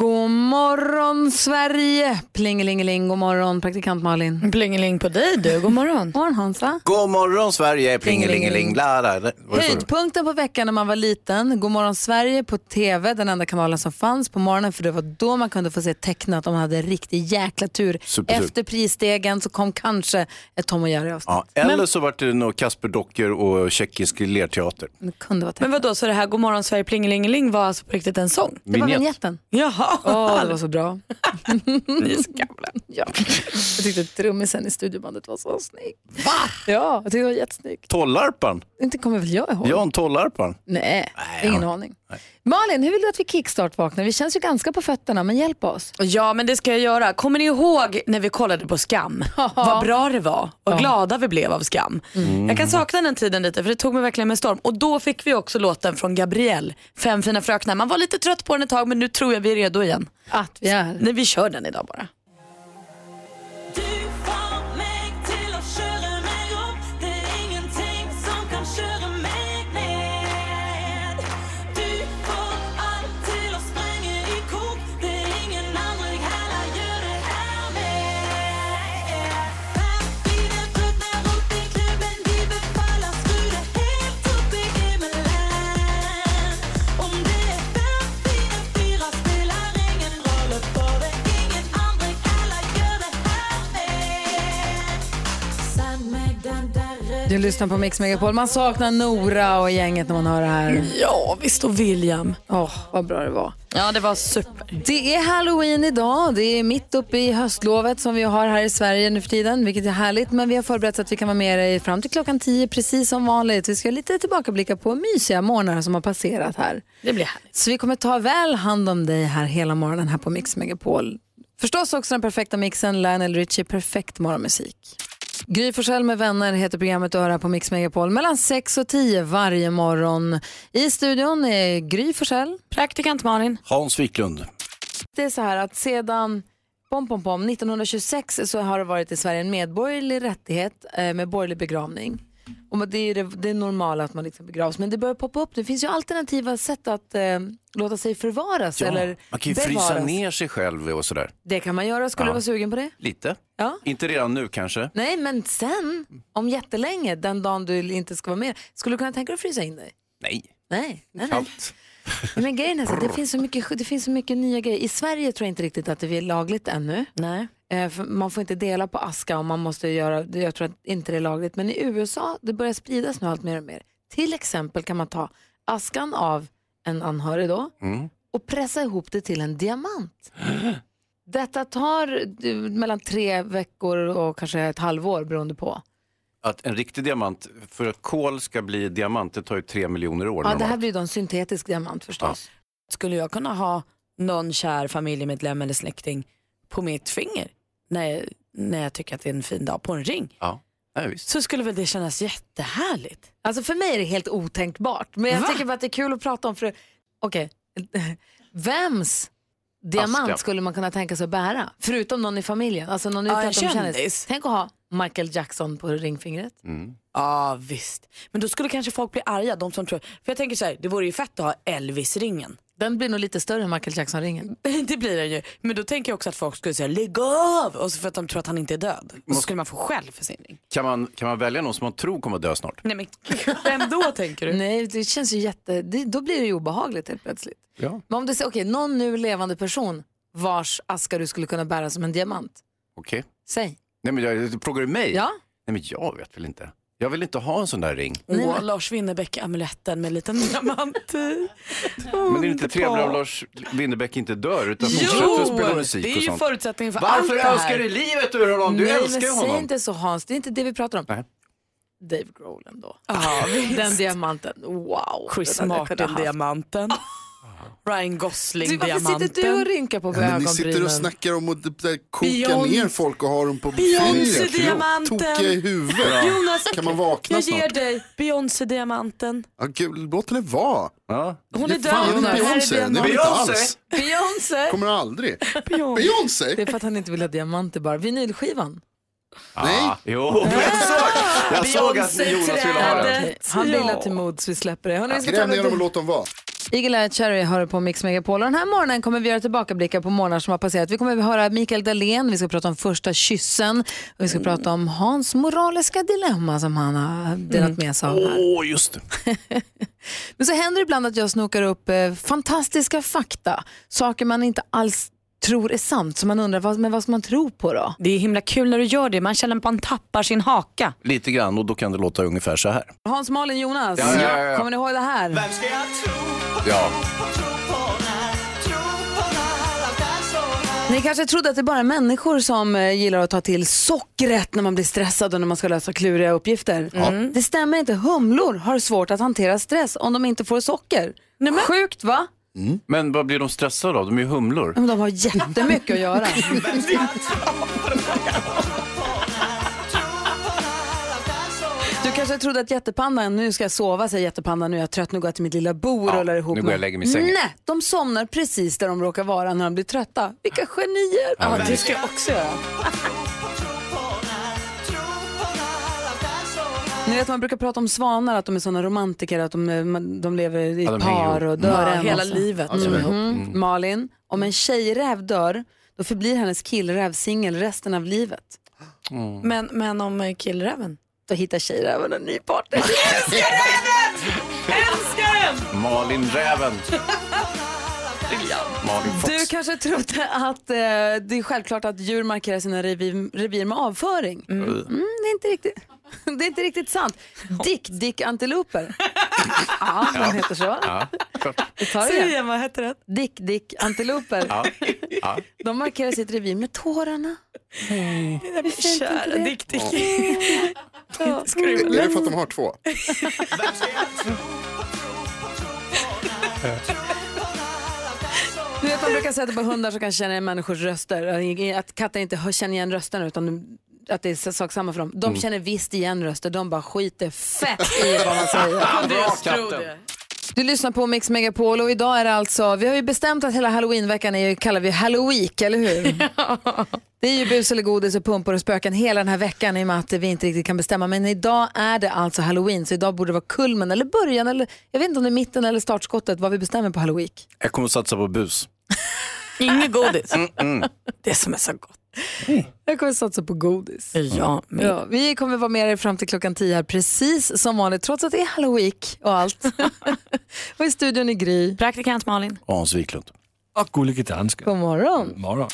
God morgon Sverige! Plingelingeling, god morgon praktikant Malin. Plingeling på dig du, god morgon. God morgon Hansa. God morgon Sverige, plingelingeling? Höjdpunkten på veckan när man var liten, God morgon Sverige på TV, den enda kanalen som fanns på morgonen för det var då man kunde få se tecknat om man hade riktig jäkla tur. Supertur. Efter prisstegen så kom kanske ett Tom och Jerry avsnitt. Ja, eller så var det nog Kasper Docker och tjeckisk lerteater. Det kunde vara Men tecknat. vad då så det här God morgon Sverige plingelingeling var alltså på riktigt en sång? Det var Vignett. vignetten. Jaha. Åh, det var så bra. Ni är så gamla. Ja. Jag tyckte trummisen i studiobandet var så snygg. Va? Ja, jag tyckte det var jättesnygg. Tollarpan, Inte kommer väl jag ihåg? Jan Tollarpan. Nej, ingen aning. Malin, hur vill du att vi kickstart-vaknar? Vi känns ju ganska på fötterna, men hjälp oss. Ja men det ska jag göra. Kommer ni ihåg när vi kollade på Skam? Vad bra det var och glada vi blev av Skam. Jag kan sakna den tiden lite för det tog mig verkligen med storm. Och då fick vi också låten från Gabrielle, Fem fina fröknar. Man var lite trött på den ett tag men nu tror jag vi är redo igen. Att vi är. Nej, vi kör den idag bara. Lyssnar på Mix Megapol. Man saknar Nora och gänget när man hör det här. Ja visst och William. Åh, vad bra det var. Ja det var super. Det är halloween idag. Det är mitt uppe i höstlovet som vi har här i Sverige nu för tiden, vilket är härligt. Men vi har förberett så att vi kan vara med dig fram till klockan 10 precis som vanligt. Vi ska lite tillbakablicka på mysiga morgnar som har passerat här. Det blir härligt. Så vi kommer ta väl hand om dig här hela morgonen här på Mix Megapol. Förstås också den perfekta mixen, Lionel Richie, perfekt morgonmusik. Gry Forssell med vänner heter programmet och hör här på Mix Megapol mellan 6 och 10 varje morgon. I studion är Gry Forssell. Praktikant Malin. Hans Wiklund. Det är så här att sedan pom, pom, pom, 1926 så har det varit i Sverige en medborgerlig rättighet eh, med borgerlig begravning. Och det är det, det är normala att man liksom begravs. Men det börjar poppa upp. Det finns ju alternativa sätt att eh, låta sig förvaras eller man kan ju frysa bevaras. ner sig själv och sådär. Det kan man göra. Skulle du Ja. vara sugen på det? Lite. Ja. Inte redan nu kanske. Nej, men sen, om jättelänge, den dagen du inte ska vara med, skulle du kunna tänka dig att frysa in dig? Nej, Nej, nej, nej. kallt. Men grejen är så, att det finns, så mycket, det finns så mycket nya grejer. I Sverige tror jag inte riktigt att det är lagligt ännu. Nej. Eh, för man får inte dela på aska och man måste göra, det- jag tror att inte det är lagligt. Men i USA, det börjar spridas nu allt mer och mer. Till exempel kan man ta askan av en anhörig då Mm. och pressa ihop det till en diamant. Detta tar mellan tre veckor och kanske ett halvår beroende på. Att en riktig diamant, för att kol ska bli diamant, det tar ju tre miljoner år. Ja, det här normalt. blir då en syntetisk diamant förstås. Skulle jag kunna ha någon kär familjemedlem eller släkting på mitt finger när jag, när jag tycker att det är en fin dag på en ring Ja, ja visst. så skulle väl det kännas jättehärligt. Alltså för mig är det helt otänkbart. Men jag Va? tycker bara att det är kul att prata om. för Okej, vems diamant Aska. skulle man kunna tänka sig att bära? Förutom någon i familjen. Alltså någon Ja, en utanför kändis. kändis. Tänk att ha Michael Jackson på ringfingret. Ja visst. Men då skulle kanske folk bli arga, de som tror, för jag tänker så här, det vore ju fett att ha Elvis-ringen. Den blir nog lite större än Michael Jackson-ringen. det blir den ju. Men då tänker jag också att folk skulle säga lägg av! Och så för att de tror att han inte är död. Och så skulle man få skäll för sin ring. Kan man, kan man välja någon som man tror kommer att dö snart? Nej men vem då tänker du? Nej, det känns ju jätte... Det, då blir det ju obehagligt helt plötsligt. Ja. Men om du säger, okej, någon nu levande person vars aska du skulle kunna bära som en diamant. Okej. Säg. Nej men jag, frågar du mig? Ja. Nej men jag vet väl inte. Jag vill inte ha en sån där ring. Åh, Lars Winnerbäck-amuletten med en liten diamant i. Men det är inte trevligare om Lars Winnerbäck inte dör utan fortsätter att spela musik det är och ju sånt. förutsättningen för allt Varför det här. önskar du livet ur honom? Du Nej, älskar ju men säg honom. inte så Hans, det är inte det vi pratar om. Nej. Dave Grohl ändå. Ja, visst. Den diamanten, wow. Chris Den hade jag kunnat haft. Martin-diamanten. Ryan Gosling, Du, varför diamanten. sitter du och rynkar på Ja, men ni sitter och ögonbrynen? snackar om att typ, där, koka Beyoncé- ner folk och ha dem på fingret. diamanten. Tokiga i huvudet. Jonas, Kan man vakna jag ger snart? dig Beyoncé-diamanten. Ja, gud, låt henne vara. Ja. Hon är fan död. Här är Beyoncé, det diamanten. vill inte Beyoncé? alls. Beyoncé! Kommer aldrig. Beyoncé? Det är för att han inte vill ha diamanter bara. Vinylskivan. Nej. Ah, jo, jag såg, jag såg att Jonas ville ha den. Han vill Ja. att till mods vi släpper det. Hörrni, vi ska Gräv ner dem och låt dem vara. Eagle Eye Cherry hör på Mix Megapol och den här morgonen kommer vi göra tillbakablickar på morgnar som har passerat. Vi kommer att höra Mikael Dahlén, vi ska prata om första kyssen och vi ska prata om Hans moraliska dilemma som han har delat med sig av här. Åh, just det. Men så händer det ibland att jag snokar upp eh, fantastiska fakta, saker man inte alls tror är sant, så man undrar vad, men vad ska man tro på då? Det är himla kul när du gör det. Man känner att man tappar sin haka. Lite grann och då kan det låta ungefär så här. Hans, Malin, Jonas, Ja, ja, ja, ja. kommer ni ihåg det här? Ja. Ni kanske trodde att det bara är människor som eh, gillar att ta till sockret när man blir stressad och när man ska lösa kluriga uppgifter. Det stämmer inte. Humlor har svårt att hantera stress om de inte får socker. Sjukt va? Men vad blir de stressade av? De är ju humlor. Men de har jättemycket att göra. Du kanske trodde att jättepandan, nu ska jag sova säger jättepandan, nu är jag trött, nu går jag till mitt lilla bo och Ja, rullar ihop nu går jag och lägger mig i sängen. Nej, de somnar precis där de råkar vara när de blir trötta. Vilka genier! Ja, det ska jag också göra. Ni vet man brukar prata om svanar, att de är sådana romantiker, att de, eh, de lever i Ja, de par och dör Ja, en hela massa. livet. Mhm. Malin, om en tjejräv dör, då förblir hennes killräv singel resten av livet. Men, men om eh, killräven? Då hittar tjejräven en ny partner. Malin Räven. Malin Fox. Du kanske trodde att eh, det är självklart att djur markerar sina revir, revir med avföring. Mm. det, är inte riktigt, det är inte riktigt sant. Dick, Dick antiloper. ja, de heter så. Ja, klart. Vi tar det Säg igen. igen, vad heter det? Dick, Dick antiloper. Ja. Ja. De markerar sitt revir med tårarna. Hur fint är inte Kära det? Dick Dick. Är det för att de har två? Du vet man brukar säga att på hundar som kan känna igen människors röster. Att katter inte hör- känner igen rösterna utan att det är sak samma för dem. De känner visst igen röster, de bara skiter fett i vad man säger. Bra. Du lyssnar på Mix Megapol och idag är det alltså, vi har ju bestämt att hela halloweenveckan är, ju- kallar vi Halloween, eller hur? Det är ju bus eller godis och pumpor och spöken hela den här veckan i och med att vi inte riktigt kan bestämma. Men idag är det alltså halloween så idag borde det vara kulmen eller början eller jag vet inte om det är mitten eller startskottet vad vi bestämmer på halloween. Jag kommer att satsa på bus. Inget godis. Det som är så gott. Jag kommer satsa på godis. Ja, men. Ja, vi kommer vara med er fram till klockan 10 här precis som vanligt trots att det är halloween och allt. och i studion är Gry. Praktikant Malin. Hans Wiklund. Och gullige danska. God morgon. Morgon.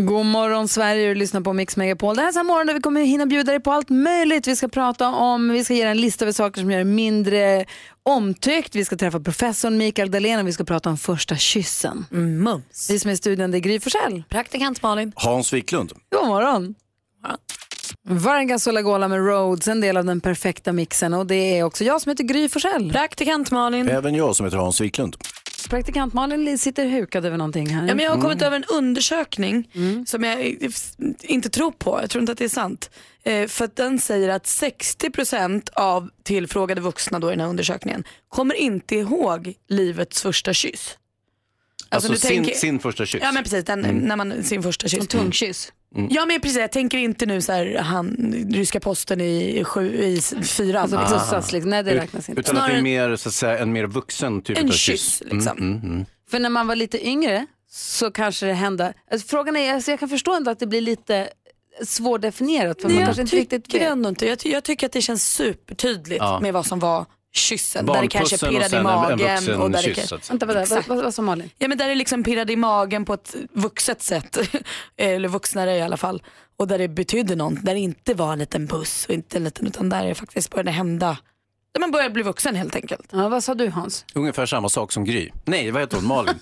God morgon Sverige, du lyssnar på Mix Megapol. Det här är så här morgon där vi kommer hinna bjuda dig på allt möjligt. Vi ska prata om, vi ska ge dig en lista över saker som gör det mindre omtyckt. Vi ska träffa professorn Mikael Dahlén och vi ska prata om första kyssen. Mums. Vi som är i studion det är Gry Forssell. Praktikant Malin. Hans Wiklund. God morgon. Vargas och Lagola med Rhodes, en del av den perfekta mixen. Och det är också jag som heter Gry Forssell. Praktikant Malin. Även jag som heter Hans Wiklund. Praktikant Malin sitter hukad över någonting här. Ja, men jag har kommit över en undersökning som jag inte tror på. Jag tror inte att det är sant. Eh, för att den säger att 60% av tillfrågade vuxna då i den här undersökningen kommer inte ihåg livets första kyss. Alltså, du sin, tänker- sin första kyss. Ja men precis, den, när man, sin första kyss. En tungkyss. Ja men precis, jag tänker inte nu så här, han, ryska posten i, sju, i fyran. Alltså Liksom. pussas liksom. Nej det räknas inte. Utan att det är Snarare- mer, så att säga, en mer vuxen typ En av kyss, liksom. Mm, mm, mm. För när man var lite yngre så kanske det hände. Alltså, frågan är, alltså, jag kan förstå ändå att det blir lite svårdefinierat. För man jag kanske inte tycker riktigt vet. ändå inte. Jag, ty- jag tycker att det känns supertydligt Ja. med vad som var kyssen. Där det kanske pirrade i sen en, en magen. vuxen och där det, kyss. säga. Vänta, vad sa Malin? ja, men där det liksom pirrade i magen på ett vuxet sätt. Eller vuxnare i alla fall. Och där det betydde något. Där det inte var en liten puss och inte en liten utan där det faktiskt började hända. Där man började bli vuxen helt enkelt. Ja, vad sa du Hans? Ungefär samma sak som Gry. Nej, vad heter hon? Malin.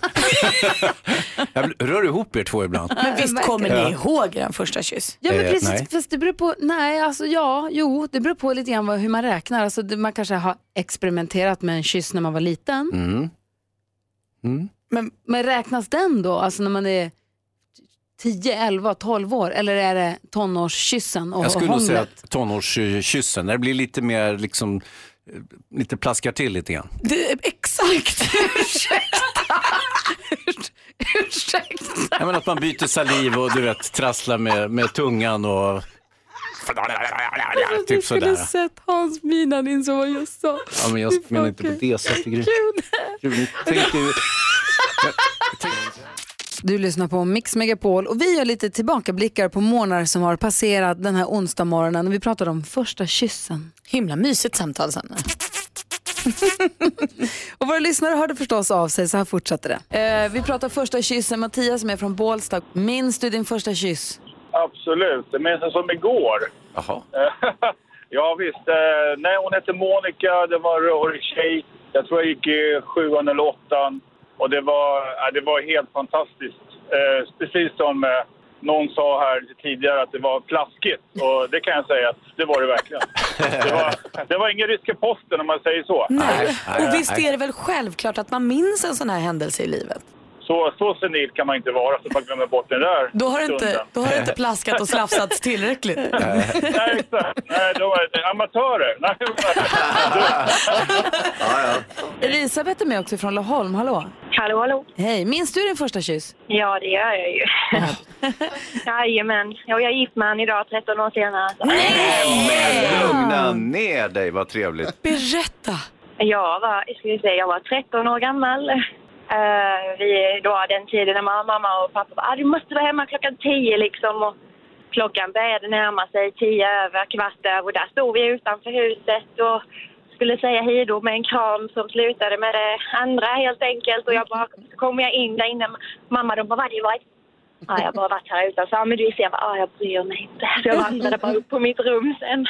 jag rör ihop er två ibland. Men visst kommer ni ihåg er första kyss? Ja men Eh, precis, nej. fast det beror på, nej alltså ja, jo det beror på lite grann hur man räknar. Alltså, man kanske har experimenterat med en kyss när man var liten. Mm. Men, men räknas den då, alltså när man är 10, 11, 12 år? Eller är det tonårskyssen och Jag skulle nog säga att tonårskyssen, det blir lite mer liksom, lite plaskar till lite grann. Det exakt. Ursäkta. Menar att man byter saliv och du vet trasslar med, med tungan och typ du skulle sådär. sett Hans min när han insåg vad jag sa. Ja, men jag menar inte på det sättet. Gud. Tänker ju- Du lyssnar på Mix Megapol och vi gör lite tillbakablickar på månader som har passerat den här onsdag morgonen. Vi pratade om första kyssen. Himla mysigt samtalsämne. Och våra lyssnare hörde förstås av sig, så här fortsätter det. Eh, vi pratar första kyssen. Mattias som är från Bålsta. Minns du din första kyss? Absolut. Det minns jag som igår. Jaha. ja, visst. Eh, nej, hon hette Monica. Det var en rörig tjej. Jag tror jag gick i sjuan eller åttan. Och det var, det var helt fantastiskt. Eh, precis som eh, någon sa här tidigare att det var plaskigt. Och det kan jag säga att det var det verkligen. Det var, det var ingen risk i posten om man säger så. Nej. Och visst är det väl självklart att man minns en sån här händelse i livet? Så, så senil kan man inte vara så man glömmer bort den där Då har det inte, då har det inte plaskat och slafsats tillräckligt. Nej, exakt. Nej, då var det amatörer. Nej, Elisabeth är med också från Laholm. Hallå! Hallå, hallå. Hej, minns du din första kyss? Ja, det gör jag ju. Jajamän. Ja, jag är gift med han idag, 13 år senare. Så. Lugna ner dig, vad trevligt. Berätta! Jag var, jag säga, jag var 13 år gammal. Uh, vi, då den tiden när mamma, mamma och pappa bara, ah, du måste vara hemma klockan tio liksom. Och klockan började närma sig tio över, kvart över. Och där stod vi utanför huset och skulle säga hej då med en kram som slutade med det andra helt enkelt. Och jag bara, så kom jag in där inne. Mamma de bara, vad det var? Ja, jag har bara varit här utanför. Ja, men du ser, jag bara, ah, jag bryr mig inte. Så jag vandrade bara upp på mitt rum sen.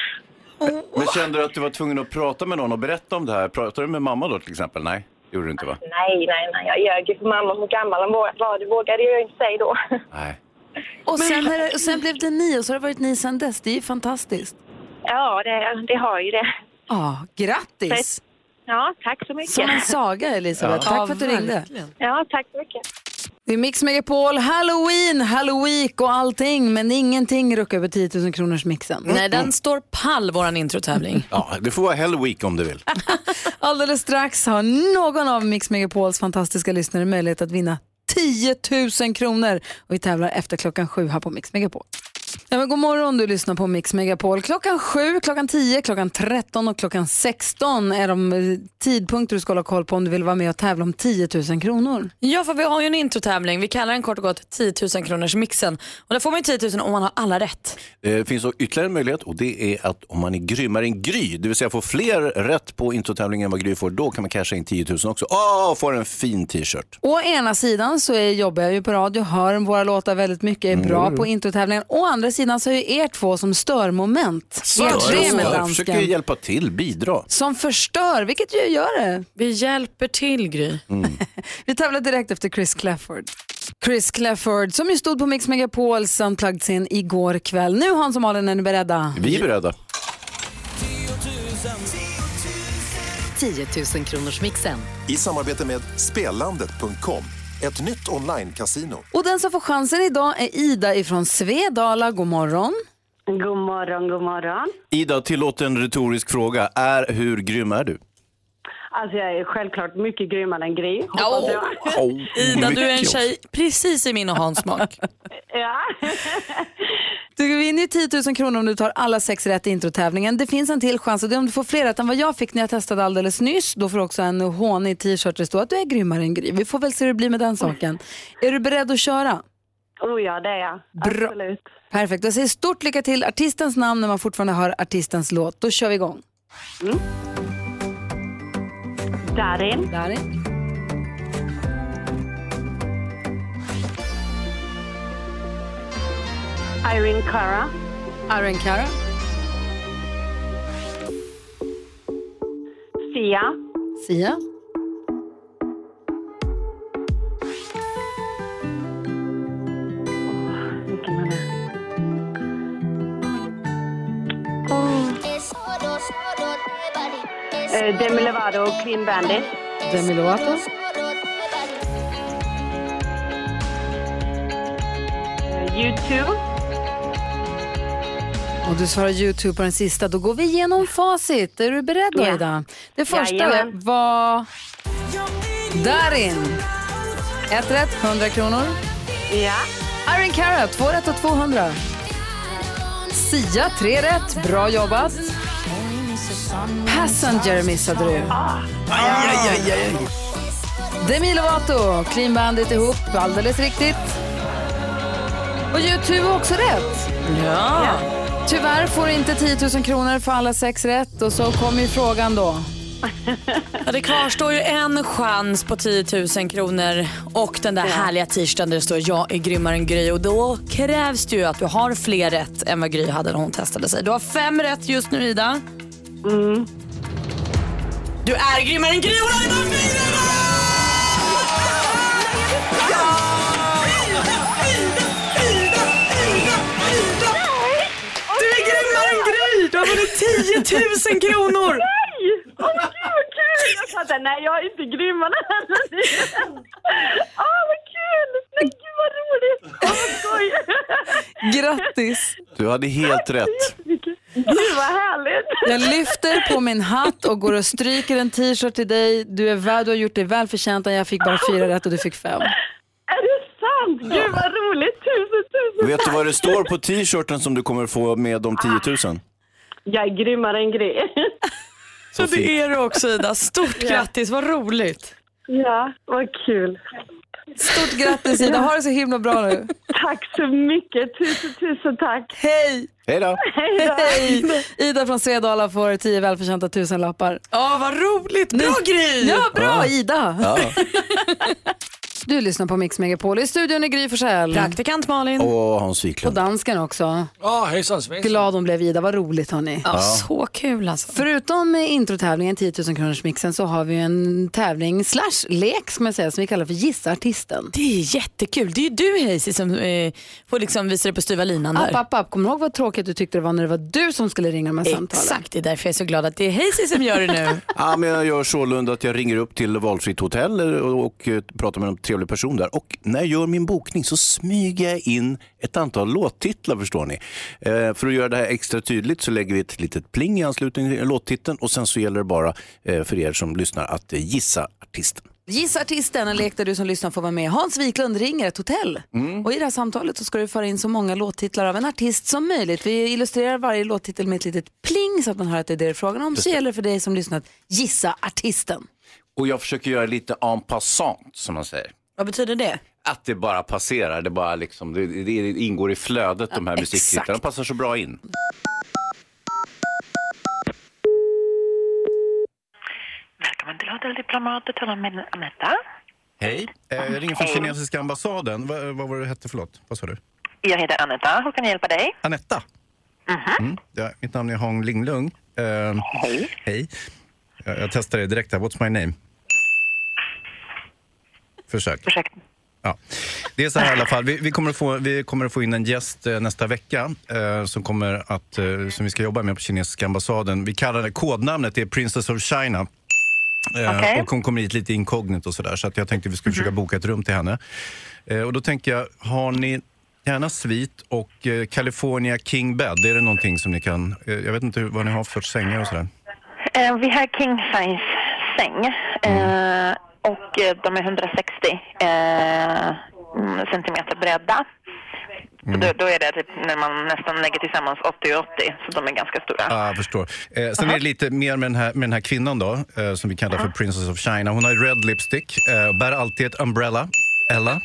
Men kände du att du var tvungen att prata med någon och berätta om det här? Pratade du med mamma då till exempel? Nej, gjorde du inte va? Nej, nej, nej. Jag ljög ju för mamma hur gammal hon var. Det vågade jag ju inte säga då. Nej. Och sen, det, och sen blev det ni och så har det varit ni sen dess. Det är ju fantastiskt. Ja, det, det har ju det. Ja, grattis! Ja, tack så mycket. Som en saga Elisabeth. Ja. Tack för att du ringde. Ja, tack så mycket. Det är Mix Megapol, Halloween, Halloween och allting. Men ingenting ruckar över 10 000 kronors mixen. Nej, den står pall, våran introtävling. Ja, det får vara Hell Week om du vill. Alldeles strax har någon av Mix Megapols fantastiska lyssnare möjlighet att vinna 10 000 kronor. Och vi tävlar efter klockan sju här på Mix Megapol. Ja, men god morgon, du lyssnar på Mix Megapol. Klockan 7, klockan 10, klockan 13 och klockan 16 är de eh, tidpunkter du ska hålla koll på om du vill vara med och tävla om 10 000 kronor. Ja, för vi har ju en introtävling. Vi kallar den kort och gott 10 000 kronors mixen. Och där får man ju 10 000 om man har alla rätt. Det finns också ytterligare en möjlighet och det är att om man är grymmare än Gry, det vill säga får fler rätt på introtävlingen än vad Gry får, då kan man casha in 10 000 också. Åh, får en fin t-shirt. Å ena sidan så är, jobbar jag ju på radio, hör våra låtar väldigt mycket, är bra på introtävlingen. Å andra sidan så är ju er två som störmoment. Er tre med Jag försöker dansken. hjälpa till, bidra. Som förstör, vilket ju gör det. Vi hjälper till, Gry. Vi tävlar direkt efter Chris Clafford. Chris Clafford som ju stod på Mix Megapols Unplugged-scen igår kväll. Nu Hans och Malin, är ni beredda? Vi är beredda. 10 000 kronors mixen. I samarbete med Spellandet.com, ett nytt online-casino. Och den som får chansen idag är Ida ifrån Svedala. God morgon. God morgon, god morgon. Ida, tillåt en retorisk fråga. Är, hur grym är du? Alltså jag är självklart mycket grymmare än Gry, jag. Oh, Ida, du är en tjej precis i min och Hans smak. Ja. Du vinner ju 10 000 kronor om du tar alla sex rätt i introtävlingen. Det finns en till chans och det är om du får fler rätt än vad jag fick när jag testade alldeles nyss. Då får du också en hånig t-shirt där det står att du är grymmare än Gry. Vi får väl se hur det blir med den saken. Är du beredd att köra? Oh ja, det är jag. Bra. Absolut. Perfekt. Jag säger stort lycka till. Artistens namn när man fortfarande hör artistens låt. Då kör vi igång. Darin, Darin. Irene Cara, Aaron Cara. Sia, Sia. Eh, Demi Lovato och Clean Bandit. Demi Lovato. Eh, YouTube. Och du svarar YouTube på den sista. Då går vi igenom facit. Är du beredd då, yeah. Det första Jajamän. var Darin. Ett rätt, 100 kronor. Ja. Yeah. Iron Cara, två rätt och 200. Sia, tre rätt. Bra jobbat. Passenger missade du. Demi Lovato, Clean Bandit ihop, alldeles riktigt. Och YouTube var också rätt. Ja. Tyvärr får du inte 10 000 kronor för alla sex rätt och så kommer ju frågan då. Ja, det kvarstår ju en chans på 10 000 kronor och den där härliga t-shirten där det står jag är grymmare än Gry och då krävs det ju att du har fler rätt än vad Gry hade när hon testade sig. Du har fem rätt just nu Ida. Mm. Du är grymmare än Gry! Du är grymmare än Gry! Du har vunnit 10 000 kronor! Åh oh, gud vad kul! Jag sa att nej, jag är inte grymmare än Åh vad kul! Men gud vad roligt! Åh vad skoj! Grattis! Du hade helt rätt. Gud vad härligt! Jag lyfter på min hatt och går och stryker en t-shirt till dig. Du, är värd, du har gjort dig väl förtjänt. Jag fick bara fyra rätt och du fick fem. Är det sant? Gud vad roligt! Tusen, tusen Vet du vad det står på t-shirten som du kommer få med de 10 000? Jag är grymmare än Gry. Så det är du också Ida. Stort grattis, vad roligt. Ja, vad kul. Stort grattis Ida, ha det så himla bra nu. Tack så mycket. Tusen, tusen tack. Hej! Hej då! Hej! Ida från Svedala får tio välförtjänta tusenlappar. Ja, vad roligt. Bra Gry! Ja, bra Ida! Ja. Du lyssnar på Mix Megapol. I studion är Gry Forssell. Praktikant Malin. Och Hans Och Wiklund. dansken också. Ja, hejsan svejsan. Glad hon blev Ida, vad roligt hörni. Ja, så kul alltså. Förutom eh, introtävlingen 10 000 kronors mixen så har vi en tävling slash lek ska man säga som vi kallar för Gissa artisten. Det är jättekul. Det är ju du Hayes som eh, får liksom visa dig på styva linan där. App, app, app. Kommer du ihåg vad tråkigt du tyckte det var när det var du som skulle ringa de här samtalen? Exakt, det är därför jag är så glad att det är Hayes som gör det nu. Ja, men jag gör sålunda att jag ringer upp till valfritt hotell och, och eh, pratar med en trevlig person där. Och när jag gör min bokning så smyger jag in ett antal låttitlar förstår ni. Eh, för att göra det här extra tydligt så lägger vi ett litet pling i anslutning till låttiteln och sen så gäller det bara eh, för er som lyssnar att eh, gissa artisten. Gissa artisten, en lek där du som lyssnar får vara med. Hans Wiklund ringer ett hotell. Och i det här samtalet så ska du föra in så många låttitlar av en artist som möjligt. Vi illustrerar varje låttitel med ett litet pling så att man hör att det är det det är frågan om. Så gäller det för dig som lyssnat, gissa artisten. Och jag försöker göra lite en passant som man säger. Vad betyder det? Att det bara passerar, det, bara liksom, det, det ingår i flödet de här Ja, musiktitlarna. De passar så bra in. Välkommen till Hotell Diplomat, du talar med Anetta. Hej, eh, jag ringer från kinesiska ambassaden. Va, vad var det du hette, förlåt? Vad sa du? Jag heter Anetta, hur kan jag hjälpa dig? Anetta? Mm. Ja, mitt namn är Hong Linglung. Eh, Hej. Hej. Jag, jag testar det direkt här. What's my name? Försök. Försök. Ja. Det är så här i alla fall. Vi, vi, kommer, att få, vi kommer att få in en gäst eh, nästa vecka eh, som, kommer att, eh, som vi ska jobba med på kinesiska ambassaden. Vi kallar det, kodnamnet är Princess of China. Eh, Okej. Och hon kommer hit lite inkognito och sådär. Så att jag tänkte vi skulle försöka boka ett rum till henne. Eh, och då tänker jag, har ni gärna svit och eh, California King Bed? Är det någonting som ni kan... Jag vet inte vad ni har för sängar och sådär. Eh, vi har king size säng eh, och eh, de är 160 eh, mm, centimeter bredda. Så då, då är det typ när man nästan lägger tillsammans 80 och 80, så de är ganska stora. Ja, jag förstår. Eh, sen är det lite mer med den här, med den här kvinnan då, eh, som vi kallar för Princess of China. Hon har red lipstick, eh, bär alltid ett umbrella. Ella.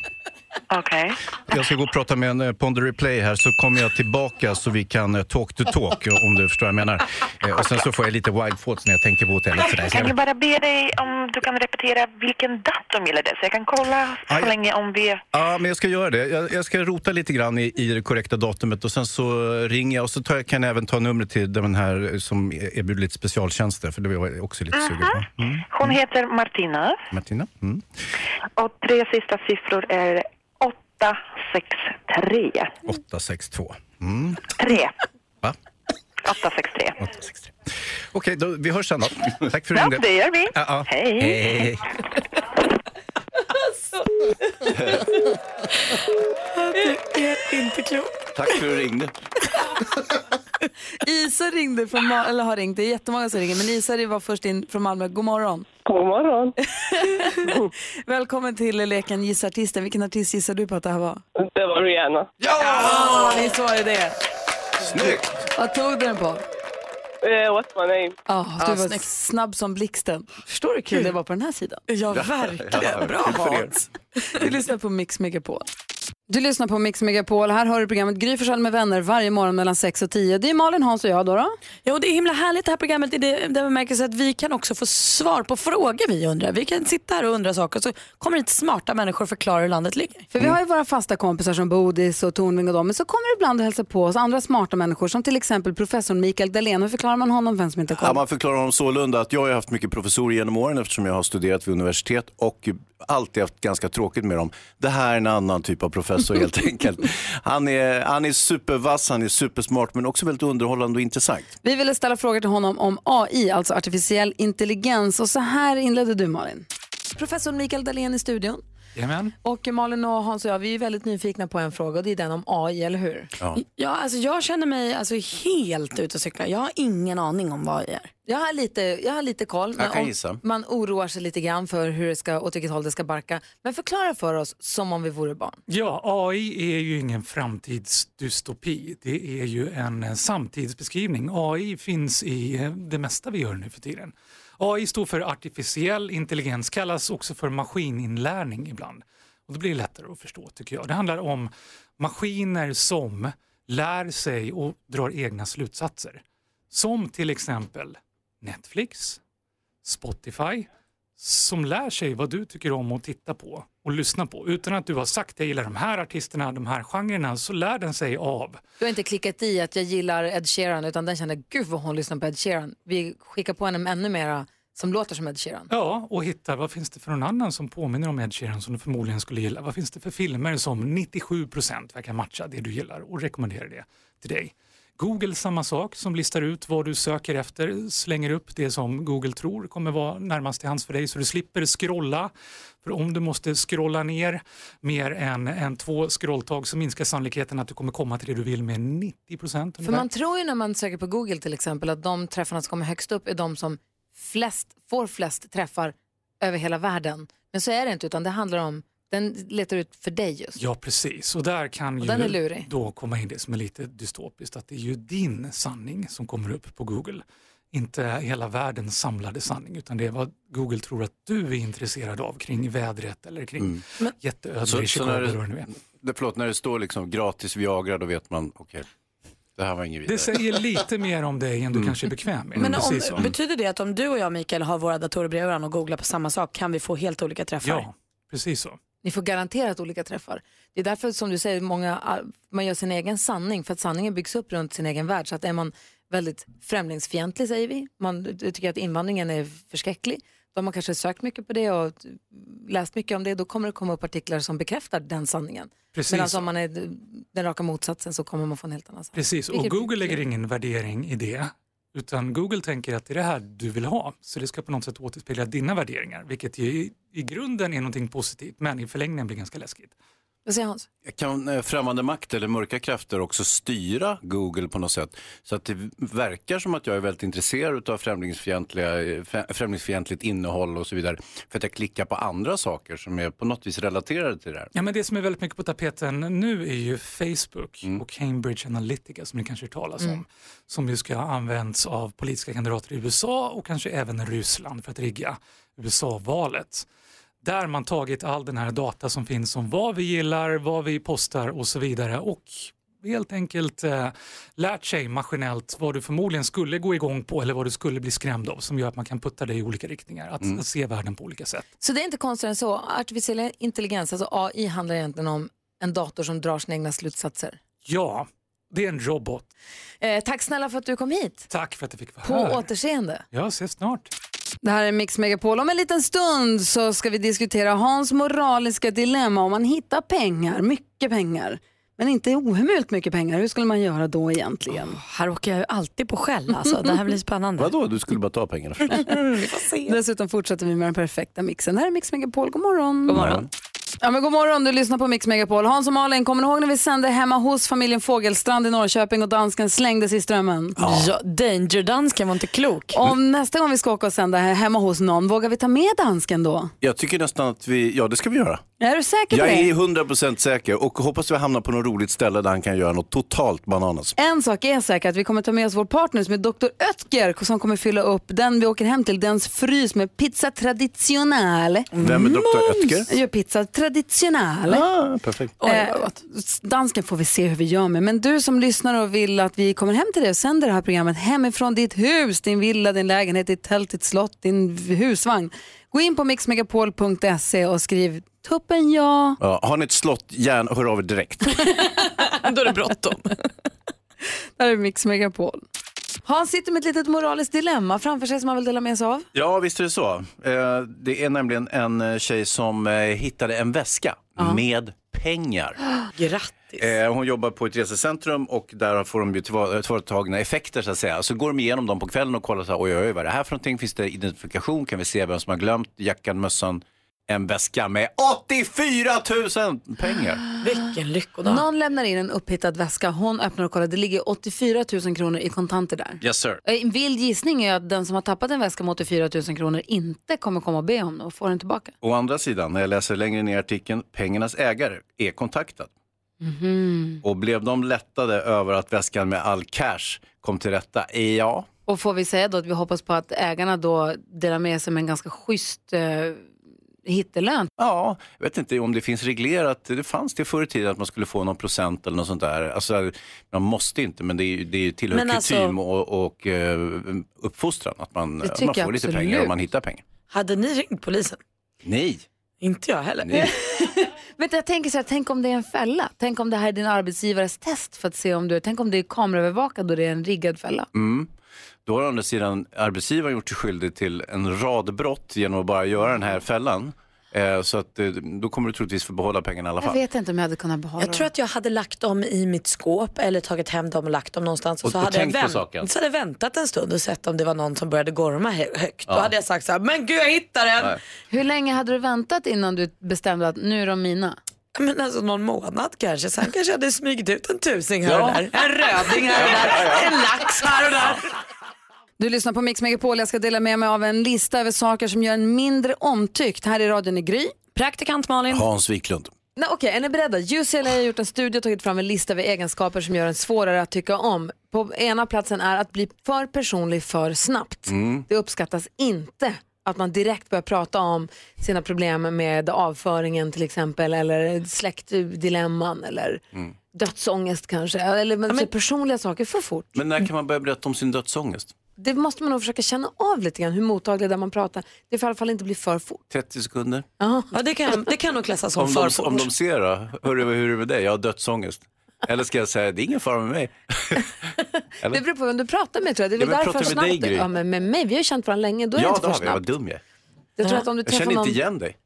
Okej. Jag ska gå och prata med en eh, Ponder Replay här så kommer jag tillbaka så vi kan eh, talk to talk om du förstår vad jag menar. Eh, och sen så får jag lite wild thoughts när jag tänker på hotellet. Sådär. Så Kan jag bara be dig om du kan repetera vilken datum gäller det? Så jag kan kolla så Aj. länge om vi... ja, men jag ska göra det. Jag, jag ska rota lite grann i, i det korrekta datumet och sen så ringer jag och så tar kan jag även ta numret till den här som erbjuder lite specialtjänster för det var jag också lite sugen på. Mm. Hon heter Martina Martina? Mm. och tre sista siffror är 863. 862. Mm. 3. Va? 863. 863. Okej, då, vi hörs sen då. Tack för att du Ja, ringde. det gör vi. Ja, ja. Hej. Hej. Det är inte klokt. Tack för att du ringde. Isa ringde från Mal- eller har ringt, det är jättemånga som ringer, men Isa var först in från Malmö. God morgon. God morgon. Välkommen till leken Gissa artisten. Vilken artist gissar du på att det här var? Det var Rihanna. Ja, visst var det det. Snyggt! Vad tog du den på? Eh, what's my name? Ja, du Ja, var snyggt. snabb som blixten. Förstår du hur kul det var på den här sidan? Ja, verkligen. Bra. Hans. Du lyssnar på Mix Megapol. Du lyssnar på Mix Megapol. Här har du programmet Gry Forssell med vänner varje morgon mellan 6 och 10. Det är Malin, Hans och jag då. då. Ja, och det är himla härligt det här programmet i det, den bemärkelsen att vi kan också få svar på frågor vi undrar. Vi kan sitta här och undra saker och så kommer det smarta människor och förklara hur landet ligger. För vi har ju våra fasta kompisar som Bodis och Tornving och dem, men så kommer det ibland att hälsa på oss andra smarta människor som till exempel professor Mikael Dahlén. Hur förklarar man honom, vem som inte koll? Ja, man förklarar honom sålunda att jag har haft mycket professorer genom åren eftersom jag har studerat vid universitet och alltid haft ganska tråkigt med dem. Det här är en annan typ av professor helt enkelt. Han är, han är supervass, han är supersmart men också väldigt underhållande och intressant. Vi ville ställa frågor till honom om AI, alltså artificiell intelligens. Och så här inledde du Malin. Professor Mikael Dahlén i studion. Jajamän. Och Malin och Hans och jag, vi är väldigt nyfikna på en fråga och det är den om AI, eller hur? Ja, alltså jag känner mig alltså helt ute och cyklar. Jag har ingen aning om vad jag är. Jag har lite, jag har lite koll. Jag kan gissa. Man oroar sig lite grann för hur det ska, åt vilket håll det ska barka. Men förklara för oss som om vi vore barn. Ja, AI är ju ingen framtidsdystopi. Det är ju en eh, samtidsbeskrivning. AI finns i eh, det mesta vi gör nu för tiden. AI står för artificiell intelligens, kallas också för maskininlärning ibland. Och det blir lättare att förstå tycker jag. Det handlar om maskiner som lär sig och drar egna slutsatser. Som till exempel Netflix, Spotify, som lär sig vad du tycker om att titta på och lyssna på. Utan att du har sagt jag gillar de här artisterna, de här genrerna, så lär den sig av. Du har inte klickat i att jag gillar Ed Sheeran utan den känner gud vad hon lyssnar på Ed Sheeran. Vi skickar på henne ännu mera som låter som Ed Sheeran. Ja, och hitta vad finns det för någon annan som påminner om Ed Sheeran som du förmodligen skulle gilla. Vad finns det för filmer som 97% verkar matcha det du gillar och rekommenderar det till dig. Google samma sak som listar ut vad du söker efter, slänger upp det som Google tror kommer vara närmast till hands för dig så du slipper scrolla. För om du måste scrolla ner mer än, än två scrolltag så minskar sannolikheten att du kommer komma till det du vill med 90 procent. För man tror ju när man söker på Google till exempel att de träffarna som kommer högst upp är de som flest, får flest träffar över hela världen. Men så är det inte utan det handlar om, den letar ut för dig just. Ja, precis. Och där kan Och ju den är lurig. då komma in det som är lite dystopiskt, att det är ju din sanning som kommer upp på Google. Inte hela världens samlade sanning, utan det är vad Google tror att du är intresserad av kring vädret eller kring Mm. jätteödlor Så, i så Chicago. när, det nu är. det, det, förlåt, när det står liksom gratis Viagra då vet man, okej, det här var inget vidare. Det säger lite mer om dig än du kanske är bekväm med. Men om, betyder det att om du och jag Mikael har våra datorer bredvid varandra och googlar på samma sak kan vi få helt olika träffar? Ja, precis så. Ni får garanterat olika träffar. Det är därför som du säger, många, man gör sin egen sanning, för att sanningen byggs upp runt sin egen värld. Så att är man väldigt främlingsfientlig säger vi, man tycker att invandringen är förskräcklig, då har man kanske sökt mycket på det och läst mycket om det, då kommer det komma upp artiklar som bekräftar den sanningen. Precis. Medan om man är den raka motsatsen så kommer man få en helt annan sanning. Precis, och Google lägger ingen värdering i det. Utan Google tänker att det är det här du vill ha. Så det ska på något sätt återspegla dina värderingar. Vilket ju i, i grunden är någonting positivt men i förlängningen blir ganska läskigt. Vad säger Hans? Kan eh, främmande makt eller mörka krafter också styra Google på något sätt? Så att det verkar som att jag är väldigt intresserad av främlingsfientliga, eh, frä- främlingsfientligt innehåll och så vidare. För att jag klickar på andra saker som är på något vis relaterade till det här. Ja, men det som är väldigt mycket på tapeten nu är ju Facebook Mm. och Cambridge Analytica som ni kanske hört talas Mm. om. Som ju ska ha använts av politiska kandidater i USA och kanske även Ryssland för att rigga USA-valet. Där man tagit all den här data som finns om vad vi gillar, vad vi postar och så vidare och helt enkelt eh, lärt sig maskinellt vad du förmodligen skulle gå igång på eller vad du skulle bli skrämd av som gör att man kan putta dig i olika riktningar, att, Mm. att se världen på olika sätt. Så det är inte konstigt än så. Artificiell intelligens, alltså AI, handlar egentligen om en dator som drar sina egna slutsatser. Ja, det är en robot. Eh, tack snälla för att du kom hit. Tack för att jag fick vara På här. återseende. Ja, ses snart. Det här är Mix Megapol. Om en liten stund så ska vi diskutera Hans moraliska dilemma om man hittar pengar, mycket pengar, men inte ohemult mycket pengar. Hur skulle man göra då egentligen? här åker jag ju alltid på skäll alltså. Det här blir spännande. Vadå, du skulle bara ta pengarna? Dessutom fortsätter vi med den perfekta mixen. Det här är Mix Megapol. God morgon. God morgon. Ja, men god morgon, du lyssnar på Mix Megapol. Hans och Malin, kommer ni ihåg när vi sände hemma hos familjen Fågelstrand i Norrköping och dansken slängdes i strömmen? Ja, danger-dansken var inte klok. Om nästa gång vi ska åka och sända här hemma hos någon, vågar vi ta med dansken då? Jag tycker nästan att vi, ja det ska vi göra. Är du säker på Jag det? är 100% säker och hoppas vi hamnar på något roligt ställe där han kan göra något totalt bananas. En sak är säker, att vi kommer ta med oss vår partner som är Dr. Oetker som kommer fylla upp den vi åker hem till, dens frys med pizza traditionale. Vem är Dr. Oetker? Jag gör pizza traditionale. Ah, perfekt. Eh, dansken får vi se hur vi gör med. Men du som lyssnar och vill att vi kommer hem till dig och sänder det här programmet hemifrån ditt hus, din villa, din lägenhet, ditt tält, ditt slott, din husvagn. Gå in på mixmegapol.se och skriv tuppen ja. Ja, har ni ett slott, gärna hör av er direkt. Då är det bråttom. Där är Mix Megapol. Hans sitter med ett litet moraliskt dilemma framför sig som han vill dela med sig av. Ja, visst är det så. Eh, Det är nämligen en eh, tjej som eh, hittade en väska med pengar. Grattis. Eh, Hon jobbar på ett resecentrum och där får de ju tillva- tillvaratagna effekter så att säga. Så går de igenom dem på kvällen och kollar så här, oj, oj, oj, vad är det här för någonting? Finns det identifikation? Kan vi se vem som har glömt jackan, mössan? En väska med 84 000 pengar. Vilken lyckodag. Någon lämnar in en upphittad väska, hon öppnar och kollar, det ligger 84 000 kronor i kontanter där. Yes sir. En vild gissning är att den som har tappat en väska med 84 000 kronor inte kommer komma och be om den och få den tillbaka. Å andra sidan, när jag läser längre ner i artikeln, pengarnas ägare är kontaktad. Mhm. Och blev de lättade över att väskan med all cash kom till rätta? Ja. Och får vi säga då att vi hoppas på att ägarna då delar med sig med en ganska schysst eh, hittelön. Ja, jag vet inte om det finns reglerat. Det fanns det förr i tiden att man skulle få någon procent eller något sånt där. Alltså, man måste inte, men det, är, ju- det tillhör Men alltså- kutym och, och eh, uppfostran att man, man får lite absolut. pengar om man hittar pengar. Hade ni ringt polisen? Nej. Inte jag heller. Nej. Du, jag tänker så här, tänk om det är en fälla. Tänk om det här är din arbetsgivares test för att se om du, tänk om det är kameraövervakat och det är en riggad fälla. Mm. Då har å andra sidan arbetsgivaren gjort sig skyldig till en rad brott genom att bara göra den här fällan. Eh, så att, eh, då kommer du troligtvis få behålla pengarna i alla Jag fall. vet inte om jag hade kunnat behålla Jag tror att jag hade lagt dem i mitt skåp eller tagit hem dem och lagt dem någonstans. Och- så, och hade jag vänt, saken. så hade jag väntat en stund och sett om det var någon som började gorma hö- högt. Ja. Då hade jag sagt så här, men gud jag hittade den. Nej. Hur länge hade du väntat innan du bestämde att nu är de mina? Men alltså någon månad kanske. Sen kanske jag hade smugit ut en tusing här Ja. och där. En röding här och där. En lax här och där. Du lyssnar på Mix Megapol. Jag ska dela med mig av en lista över saker som gör en mindre omtyckt. Här i radion i Gry. Praktikant Malin. Hans Wiklund. Nej, Okej, är ni beredda? UCLA har gjort en studie och tagit fram en lista över egenskaper som gör en svårare att tycka om. På ena platsen är att bli för personlig för snabbt. Mm. Det uppskattas inte att man direkt börjar prata om sina problem med avföringen till exempel eller släktdilemman eller Mm. dödsångest kanske. Eller men, så personliga saker för fort. Men när kan man börja berätta om sin dödsångest? Det måste man nog försöka känna av lite grann hur mottaglig där man pratar. Det får i alla fall inte bli för fort. 30 sekunder? Ja, det kan, det kan nog klassas som Om för de, fort. om de ser då, hur är det med dig? Jag har dödsångest. Eller ska jag säga, det är ingen fara med mig. Eller? Det beror på vem du pratar med tror jag. Det är Ja, därför pratar med dig, snabbt. Gry? Ja, men med mig, vi har ju känt varandra länge. Då är det ja, inte då för har vi. Vad snabbt. dum jag är. Jag tror att om du Jag känner någon, inte igen dig.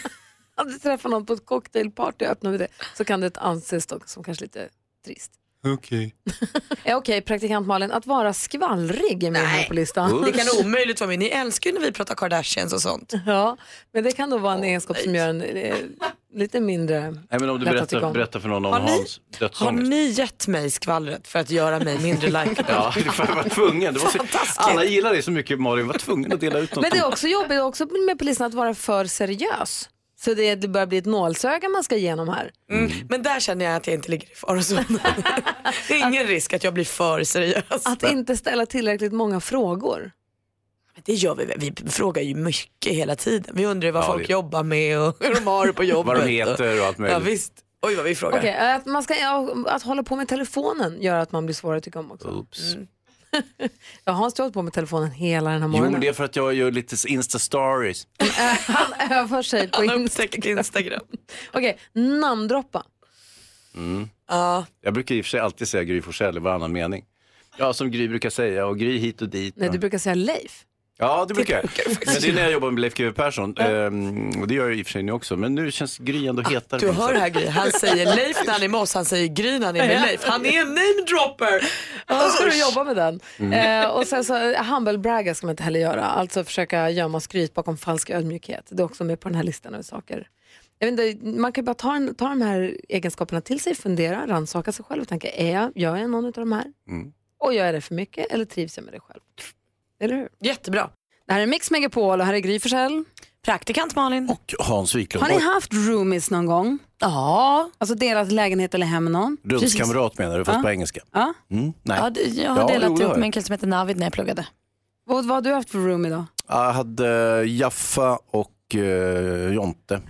om du träffar någon på ett cocktailparty och öppnar vi det så kan det anses som kanske lite trist. Okej. Ja, Okej, praktikant Malin, att vara skvallrig är med här på listan. Det kan omöjligt vara med. Ni älskar ju när vi pratar Kardashians och sånt. Ja, men det kan då vara en egenskap som gör en eh, lite mindre Nej, men om du lätt att tycka berättar, berättar för någon om Har ni- Hans Har dödsångest. ni gett mig skvallret för att göra mig mindre likeable? Ja, för jag var tvungen. Det var så, Fantastiskt. alla gillar dig så mycket Malin, var tvungen att dela ut något. Men det är också jobbigt också med på listan att vara för seriös. Så det, det börjar bli ett nålsöga man ska igenom här. Mm. Men där känner jag att jag inte ligger i farozonen. det är ingen risk att jag blir för seriös. Att inte ställa tillräckligt många frågor. Det gör vi. Vi frågar ju mycket hela tiden. Vi undrar vad Ja, folk det- jobbar med och hur de har det på jobbet. Vad de heter och allt möjligt. Ja, visst. Oj vad vi frågar. Okej, att, man ska, att hålla på med telefonen gör att man blir svårare att tycka om också. Oops. Jag har hållit på med telefonen hela den här Jo, morgonen. men det är för att jag gör lite Insta-stories. Han övar sig på Instagram. Instagram. Okej, namndroppa. Mm. Ja. Jag brukar i och för sig alltid säga Gry Forssell i varannan mening. Ja, som Gry brukar säga och Gry hit och dit. Nej, du brukar säga Leif. Ja, det brukar jag. Men det är när jag jobbar med Leif GW Persson. Ehm, och det gör jag i och för sig nu också. Men nu känns Gry ändå hetare. Du hör här. Gry, han säger Leif när han är med oss, han säger Gry när han är med Leif. Han är en namedropper. Ja, då ska du jobba med den. Mm. Eh, och sen så humble bragga ska man inte heller göra. Alltså försöka gömma skryt bakom falsk ödmjukhet. Det är också med på den här listan över saker. Jag vet inte, man kan ju bara ta, en, ta de här egenskaperna till sig, fundera, rannsaka sig själv och tänka, är jag, gör jag någon av de här? Mm. Och gör jag det för mycket eller trivs jag med det själv? Eller hur? Jättebra. Det här är Mix Megapol och här är Gry Forssell. Praktikant Malin. Och Hans Wiklund. Har ni haft roomies någon gång? Ja. Alltså delat lägenhet eller hem med någon? Rumskamrat menar du, fast Ja. på engelska. Ja. Mm, nej. Ja, jag har Ja, delat jag. med en kille som heter Navid när jag pluggade. Vad, vad har du haft för roomie då? Jag hade Jaffa och uh, Jonte.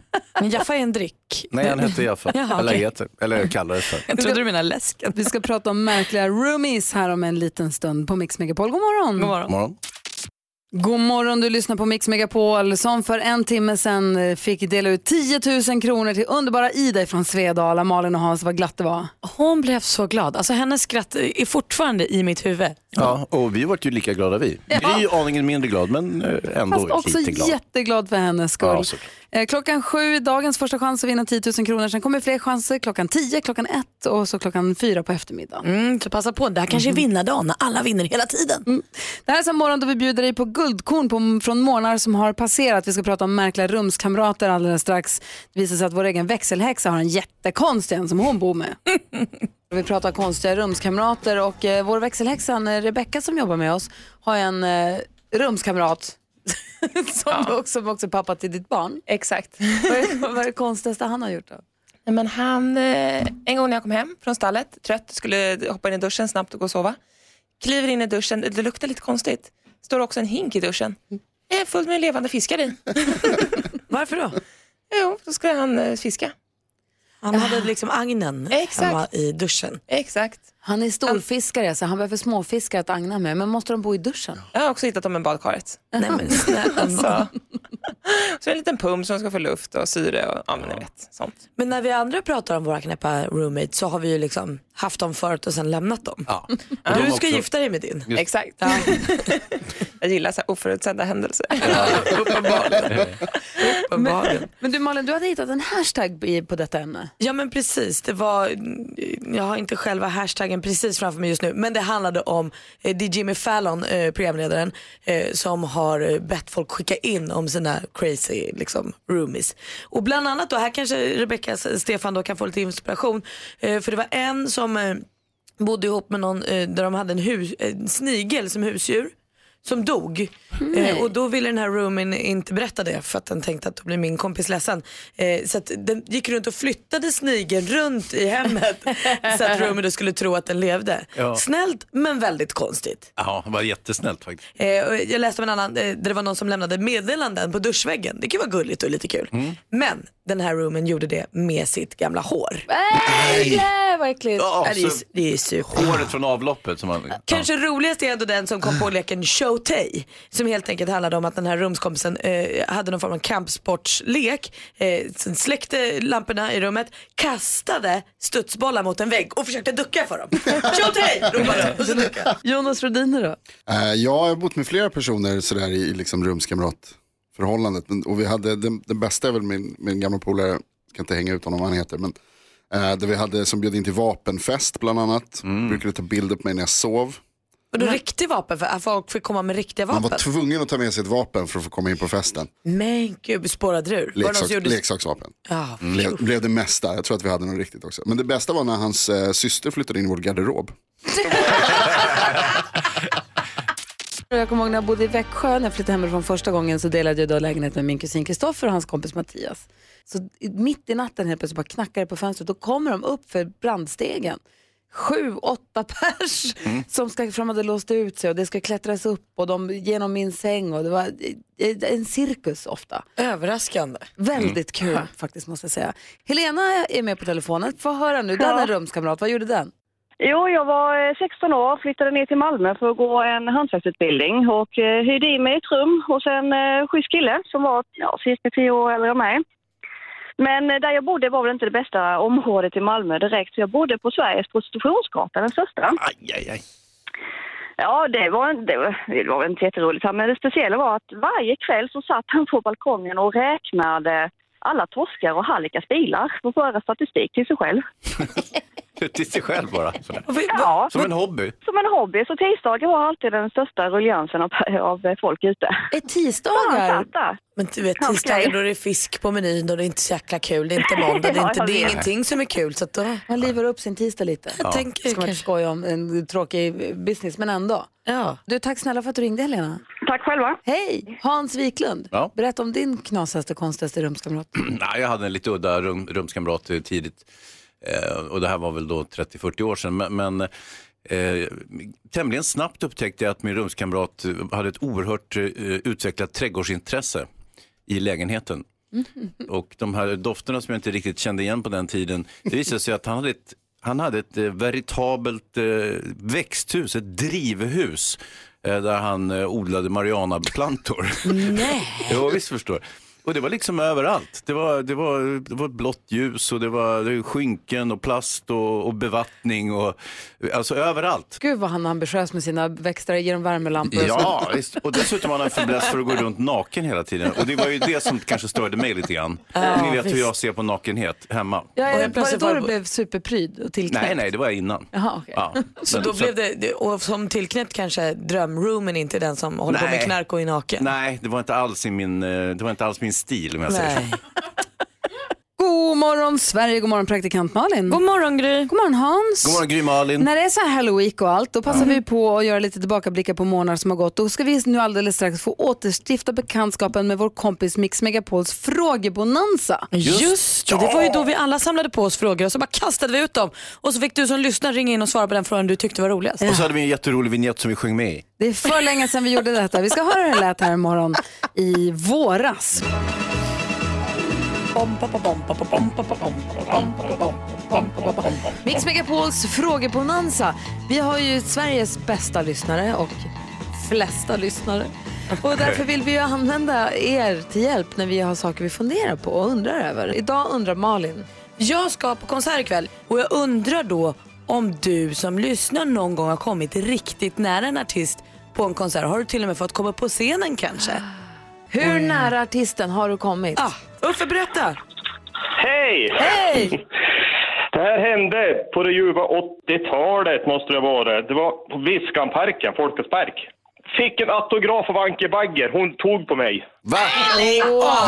Men Jaffa är en dryck. Nej, han hette Jaffa. Jaha, eller okej. heter, eller kallades för. Jag trodde du menade läsken. Vi ska prata om märkliga roomies här om en liten stund på Mix Megapol. God morgon! God morgon. Morgon. God morgon, du lyssnar på Mix Megapol som för en timme sedan eh, fick dela ut 10 000 kronor till underbara Ida från Svedala. Malin och Hans, vad glatt det var. Hon blev så glad. Alltså hennes skratt är fortfarande i mitt huvud. Ja, och vi vart ju lika glada vi. Gry aningen mindre glad, men eh, ändå Fast också lite glad. jätteglad för hennes skull. Ja, såklart. Klockan sju, dagens första chans att vinna 10 000 kronor. Sen kommer fler chanser klockan 10, klockan 1 och så klockan 4 på eftermiddagen. Mm, så passa på, det här kanske är vinnardagen när alla vinner hela tiden. Det här är en morgon då vi bjuder dig på guldkorn på, från månader som har passerat. Vi ska prata om märkliga rumskamrater alldeles strax. Det visar sig att vår egen växelhäxa har en jättekonstig en som hon bor med. vi pratar konstiga rumskamrater och eh, vår växelhäxa eh, Rebecka som jobbar med oss har en eh, rumskamrat som, också, som också är pappa till ditt barn. Exakt. Vad är, vad är det konstigaste han har gjort då? Nej, Men han, eh, en gång när jag kom hem från stallet, trött, skulle hoppa in i duschen snabbt och gå och sova. Kliver in i duschen, det luktar lite konstigt. Står också en hink i duschen. Eh, fullt med levande fiskar i. Varför då? Jo, då skulle han eh, fiska. Han hade liksom agnen Exakt. hemma i duschen. Exakt. Han är storfiskare så han behöver småfiskar att agna med. Men måste de bo i duschen? Jag har också hittat dem i badkaret. Nej men snälla. Så. så en liten pump som ska få luft och syre och ja, men ni vet, sånt. Men när vi andra pratar om våra knäppa roommates så har vi ju liksom haft dem förut och sen lämnat dem. Ja. Du de ska också- gifta dig med din. Just- Exakt. jag gillar så här oförutsedda händelser. Uppenbarligen. Men du Malin, du hade hittat en hashtag på detta ämne. Ja men precis, det var, jag har inte själva hashtaggen precis framför mig just nu, men det handlade om, eh, det är Jimmy Fallon, eh, programledaren, eh, som har eh, bett folk skicka in om sina crazy liksom, roomies. Och bland annat då, här kanske Rebecca Stefan då kan få lite inspiration, eh, för det var en som eh, bodde ihop med någon eh, där de hade en, hus, en eh, snigel som husdjur som dog. Eh, och då ville den här roomien inte berätta det för att den tänkte att då blir min kompis ledsen. Eh, så den gick runt och flyttade snigeln runt i hemmet så att roomien skulle tro att den levde. Ja. Snällt men väldigt konstigt. Ja, det var jättesnällt faktiskt. Eh, och jag läste om en annan eh, där det var någon som lämnade meddelanden på duschväggen. Det kan vara gulligt och lite kul. Mm. Men den här roomien gjorde det med sitt gamla hår. Nej, äckligt. Ja, det, är, så- det är super. Håret från avloppet. Som man, Kanske roligast är ändå den som kom på leken Showtay. Som helt enkelt handlade om att den här rumskompisen eh, hade någon form av kampsportslek. Eh, sen släckte lamporna i rummet, kastade studsbollar mot en vägg och försökte ducka för dem. Showtay! ropade. Och så duckade. Jonas Rhodiner då? Eh, jag har bott med flera personer sådär i i liksom rumskamratförhållandet. Men, och vi hade, den, den bästa är väl min, min gamla polare, jag ska inte hänga ut honom vad han heter, men eh, där vi hade som bjöd in till vapenfest bland annat. Brukade ta bild på mig när jag sov. Och då riktig vapen, för att folk fick komma med riktiga Man vapen. var tvungen att ta med sig ett vapen för att få komma in på festen. Men gud, spårade ur. Var det någon Leksak, som gjorde... Leksaksvapen. Ja, Blev, blev det mesta, jag tror att vi hade något riktigt också. Men det bästa var när hans eh, syster flyttade in i vår garderob. Jag kommer ihåg när jag bodde i Växjö, när jag flyttade hemifrån första gången så delade jag då lägenhet med min kusin Kristoffer och hans kompis Mattias. Så mitt i natten helt plötsligt bara knackar det på fönstret och kommer de upp för brandstegen. Sju, åtta pers som ska, för de hade låst ut sig och det ska klättras upp och de genom min säng och det var eh, en cirkus ofta. Överraskande. Väldigt kul faktiskt måste jag säga. Helena är med på telefonen. Få höra nu, den Ja. är rumskamrat. Vad gjorde den? Jo, jag var eh, 16 år, flyttade ner till Malmö för att gå en hantverksutbildning och eh, hyrde in mig i ett rum hos en eh, schysst kille som var ja, cirka 10 år äldre än mig. Men eh, där jag bodde var väl inte det bästa området i Malmö direkt, så jag bodde på Sveriges prostitutionsgata, den största. Aj, aj, aj. Ja, det var, en- det var, det var inte jätteroligt, men det speciella var att varje kväll så satt han på balkongen och räknade alla torskar och hallickars bilar för att föra statistik till sig själv. till sig själv bara. Sådär. Ja, Som en hobby. som en hobby. Så tisdagar var alltid den största rulliansen av, av folk ute. Är tisdagar? Men du vet tisdagar då är det fisk på menyn och det är inte så jäkla kul. Det är inte måndag, det är, Ja, inte, det är ingenting som är kul. Så att då... Man livar upp sin tisdag lite. Jag tänker Ska man inte skoja om en tråkig business, men ändå. Ja. Du, tack snälla för att du ringde Helena. Tack själva. Hej! Hans Wiklund, Ja. berätta om din knasigaste, konstigaste rumskamrat. Nej, jag hade en lite udda rum, rumskamrat tidigt. Eh, och det här var väl då 30-40 år sedan. Men, men eh, tämligen snabbt upptäckte jag att min rumskamrat eh, hade ett oerhört eh, utvecklat trädgårdsintresse i lägenheten. Och de här dofterna som jag inte riktigt kände igen på den tiden, det visade sig att han hade ett, han hade ett eh, veritabelt eh, växthus, ett drivhus, eh, där han odlade marijuanaplantor. Nej. Jo, visst förstår. Och det var liksom överallt. Det var, det var, det var blått ljus och det var, det var skynken och plast och, och bevattning och alltså överallt. Gud vad han är ambitiös med sina växter, ger dem värmelampor Ja, så. visst. och dessutom har han en fäbless för att gå runt naken hela tiden. Och det var ju det som kanske störde mig lite grann. Ja, Ni vet visst. hur jag ser på nakenhet hemma. Ja, Och jag var det då var- du blev superpryd och tillknäppt? Nej, nej, det var innan. Jaha, okej. Ja. Så Men- då blev det, det- och som tillknäppt kanske drömroomen inte den som håller på med Nej. knark och är naken. Nej, det var inte alls, i min, eh, det var inte alls min stil om jag säger så. God morgon Sverige, god morgon praktikant Malin. God morgon Gry. God morgon Hans. God morgon Gry Malin. När det är så här Halloween och allt, då passar vi på att göra lite tillbakablickar på månader som har gått. Då ska vi nu alldeles strax få återstifta bekantskapen med vår kompis Mix Megapols frågebonanza. Just, det, det var ju då vi alla samlade på oss frågor och så bara kastade vi ut dem. Och så fick du som lyssnare ringa in och svara på den frågan du tyckte var roligast. Och så hade vi en jätterolig vignett som vi sjöng med i. Det är för länge sedan vi gjorde detta. Vi ska höra hur det lät här imorgon i våras. Mix Megapols frågebonanza. Vi har ju Sveriges bästa lyssnare och flesta lyssnare. Och därför vill vi ju använda er till hjälp när vi har saker vi funderar på och undrar över. Idag undrar Malin. Jag ska på konsert ikväll och jag undrar då om du som lyssnar någon gång har kommit riktigt nära en artist på en konsert. Har du till och med fått komma på scenen kanske? Hur nära artisten har du kommit? Ah, Uffe, berätta. Hej! Hej! Det här hände på det ljuva 80-talet måste det vara. Det var på Viskanparken, Folkets park. Fick en autograf av Anke Bagger. Hon tog på mig. Va?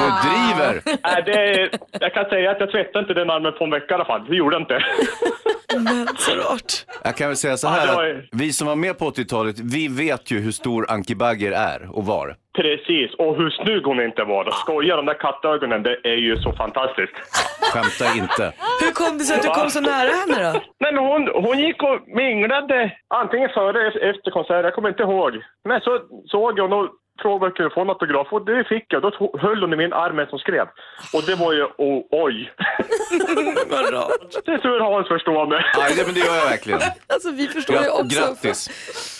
Du driver! Nej, det, jag kan säga att jag tvättade inte den armen på en vecka i alla fall. Det gjorde jag inte. Men så rart. Jag kan väl säga så här, att vi som var med på 80-talet, vi vet ju hur stor Anki Bagger är och var. Precis, och hur snygg hon inte var. Skoja, de där kattögonen, det är ju så fantastiskt. Skämta inte. Hur kom det sig att du kom så nära henne då? Nej, men hon, hon gick och minglade antingen före eller efter konserten, jag kommer inte ihåg. Men så såg jag och frågade om jag kunde få en autograf och det fick jag. Då tog- höll hon i min arm som skrev. Och det var ju, oh, oj. Vad rart. Det tror jag Hans förstår mig. Ja, det, men det gör jag verkligen. Alltså vi förstår ju också. grattis.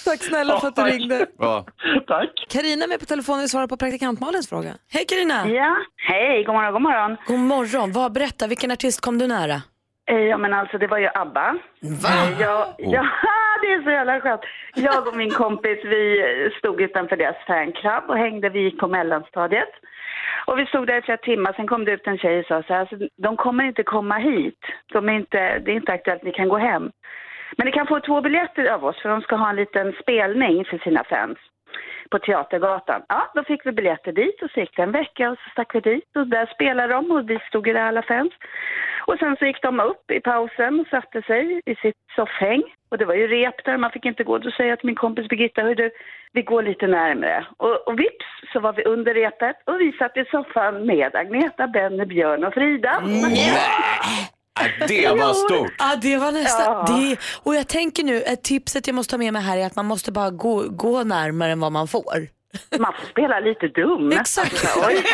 Tack snälla för att du Ja, tack. ringde. Ja. Tack. Karina är med på telefonen och svarar på praktikant Malins fråga. Hej Carina. Ja, hej, god morgon, god morgon. God morgon. Vad, berätta, vilken artist kom du nära? Eh, Ja men alltså det var ju ABBA. Va? Eh, Jag, ja, det är så jävla skönt. Jag och min kompis vi stod utanför deras fanclub och hängde. Vi gick på mellanstadiet. Och vi stod där i flera timmar, sen kom det ut en tjej och sa så här, alltså, de kommer inte komma hit. De är inte, det är inte aktuellt, ni kan gå hem. Men ni kan få två biljetter av oss för de ska ha en liten spelning för sina fans på Teatergatan. Ja, då fick vi biljetter dit och så gick det en vecka och så stack vi dit och där spelade de och vi stod ju där alla fans. Och sen så gick de upp i pausen och satte sig i sitt soffhäng. Och det var ju rep där, man fick inte gå. Då säger jag till min kompis Birgitta, hör du, vi går lite närmare. Och, och vips så var vi under repet och vi satt i soffan med Agneta, Benny, Björn och Frida. Mm det var stort. Ja, det var nästan. Ja. Det, och jag tänker nu, ett tipset jag måste ta med mig här är att man måste bara gå, gå närmare än vad man får. Man får spela lite dum. Exakt. Oj.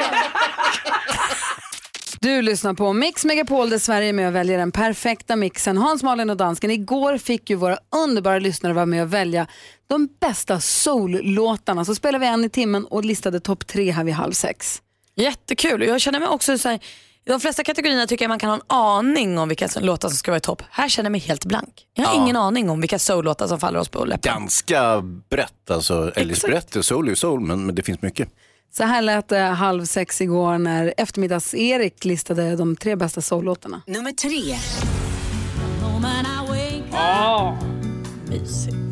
Du lyssnar på Mix Megapol där Sverige är med och väljer den perfekta mixen. Hans, Malin och dansken. Igår fick ju våra underbara lyssnare vara med och välja de bästa soul-låtarna. Så spelade vi en i timmen och listade topp tre här vid halv sex. Jättekul. Jag känner mig också så här, de flesta kategorierna tycker jag man kan ha en aning om vilka låtar som ska vara i topp. Här känner jag mig helt blank. Jag har Ja. ingen aning om vilka soul-låtar som faller oss på läppen. Ganska brett alltså. Eller brett, soul är ju soul, men, men det finns mycket. Så här lät det halv sex igår när eftermiddags-Erik listade de tre bästa soul-låtarna. Nummer tre. Ja. Mysigt.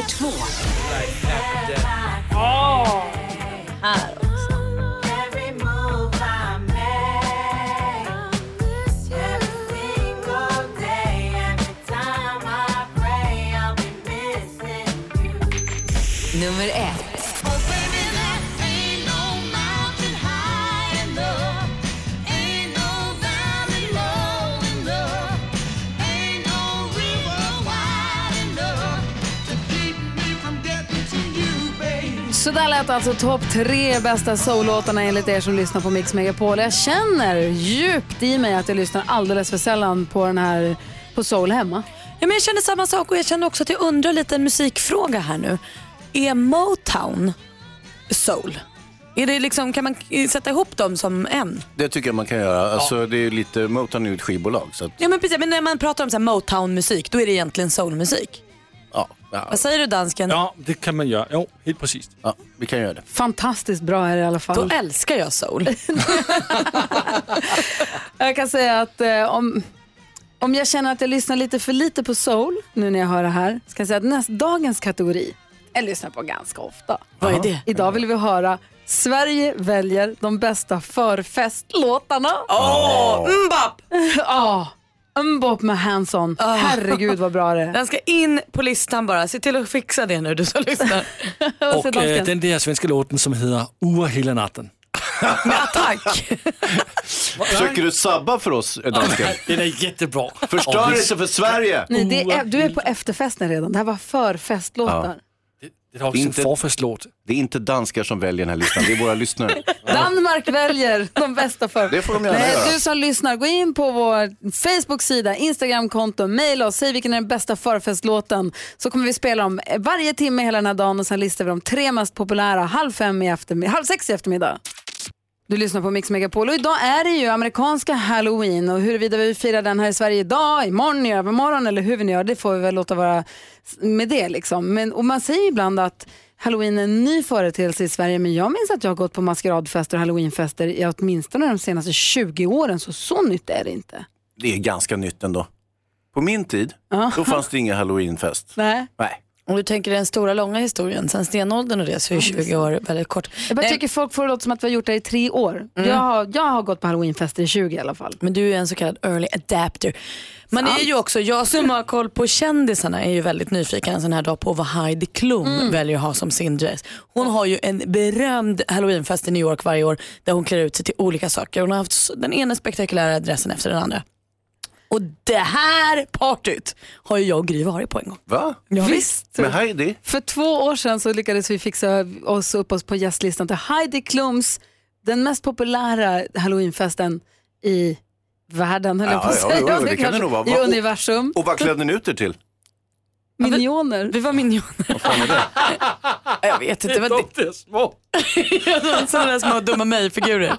Nummer två. Oh. Här också. Nummer ett. Så där lät alltså topp tre bästa soul-låtarna enligt er som lyssnar på Mix Megapol. Jag känner djupt i mig att jag lyssnar alldeles för sällan på den här på soul hemma. Ja, men jag känner samma sak och jag känner också att jag undrar lite en musikfråga här nu. Är Motown soul? Är det liksom, kan man sätta ihop dem som en? Det tycker jag man kan göra. Alltså, det är lite, Motown är ju ett skivbolag. Så att, Ja men precis, men när man pratar om så Motown-musik då är det egentligen soulmusik. Ja, ja, Vad säger du dansken? Ja, det kan man göra. Jo, helt precis. ja, vi kan göra det. Fantastiskt bra är det i alla fall. Då älskar jag soul. Jag kan säga att eh, om, om jag känner att jag lyssnar lite för lite på soul nu när jag hör det här, ska jag säga att näst, dagens kategori, jag lyssnar på ganska ofta. Vad är det? Idag vill vi höra Sverige väljer de bästa förfestlåtarna. Åh, mbap! Ja, Mbop med Hanson. Herregud vad bra det är. Den ska in på listan bara. Se till att fixa det nu du som lyssnar. Och äh, den där svenska låten som heter Ur hela natten. Med attack. Försöker du sabba för oss, dansken? Den är jättebra. Förstör inte för Sverige! Nej, det är, du är på efterfesten redan. Det här var förfestlåtar. Det är också en Inte- förfestlåt. Det är inte danskar som väljer den här listan, det är våra lyssnare. Danmark väljer de bästa för. Det får de gärna Nej, göra. Du som lyssnar, gå in på vår Facebook-sida, Instagram-konto, mejla oss, säg vilken är den bästa förfestlåten. Så kommer vi spela dem varje timme hela den här dagen och sen listar vi de tre mest populära halv, fem i eftermiddag, halv sex i eftermiddag. Du lyssnar på Mix Megapol och idag är det ju amerikanska halloween och huruvida vi firar den här i Sverige idag, imorgon, i övermorgon eller hur vi nu gör det får vi väl låta vara med det liksom. Men, och man säger ibland att halloween är en ny företeelse i Sverige men jag minns att jag har gått på maskeradfester och halloweenfester i åtminstone de senaste 20 åren så så nytt är det inte. Det är ganska nytt ändå. På min tid, då fanns det ingen halloweenfest. Nej. Nej. Om du tänker den stora långa historien, sen stenåldern och det så är 20 år väldigt kort. Jag bara Nej, tycker folk får det låta som att vi har gjort det i tre år. Mm. Jag, har, jag har gått på halloweenfester i 20 i alla fall. Men du är en så kallad early adapter. Man är ju också, jag som har koll på kändisarna är ju väldigt nyfiken en sån här dag på vad Heidi Klum Mm. väljer att ha som sin dress. Hon har ju en berömd halloweenfest i New York varje år där hon klär ut sig till olika saker. Hon har haft den ena spektakulära dressen efter den andra. Och det här partyt har ju jag och Gry varit på en gång. Va? Ja, Visst. Med Heidi? För två år sedan så lyckades vi fixa oss upp oss på gästlistan till Heidi Klums, den mest populära halloweenfesten i världen, höll jag på att Ja, ja, säga. jo, jo, det Det kan det nog vara. I universum. Och vad klädde ni ut er till? Minioner. Vi var minioner. Vad fan är det? Jag vet inte. Vad det... är små. Sådana där små dumma mig-figurer. Eh,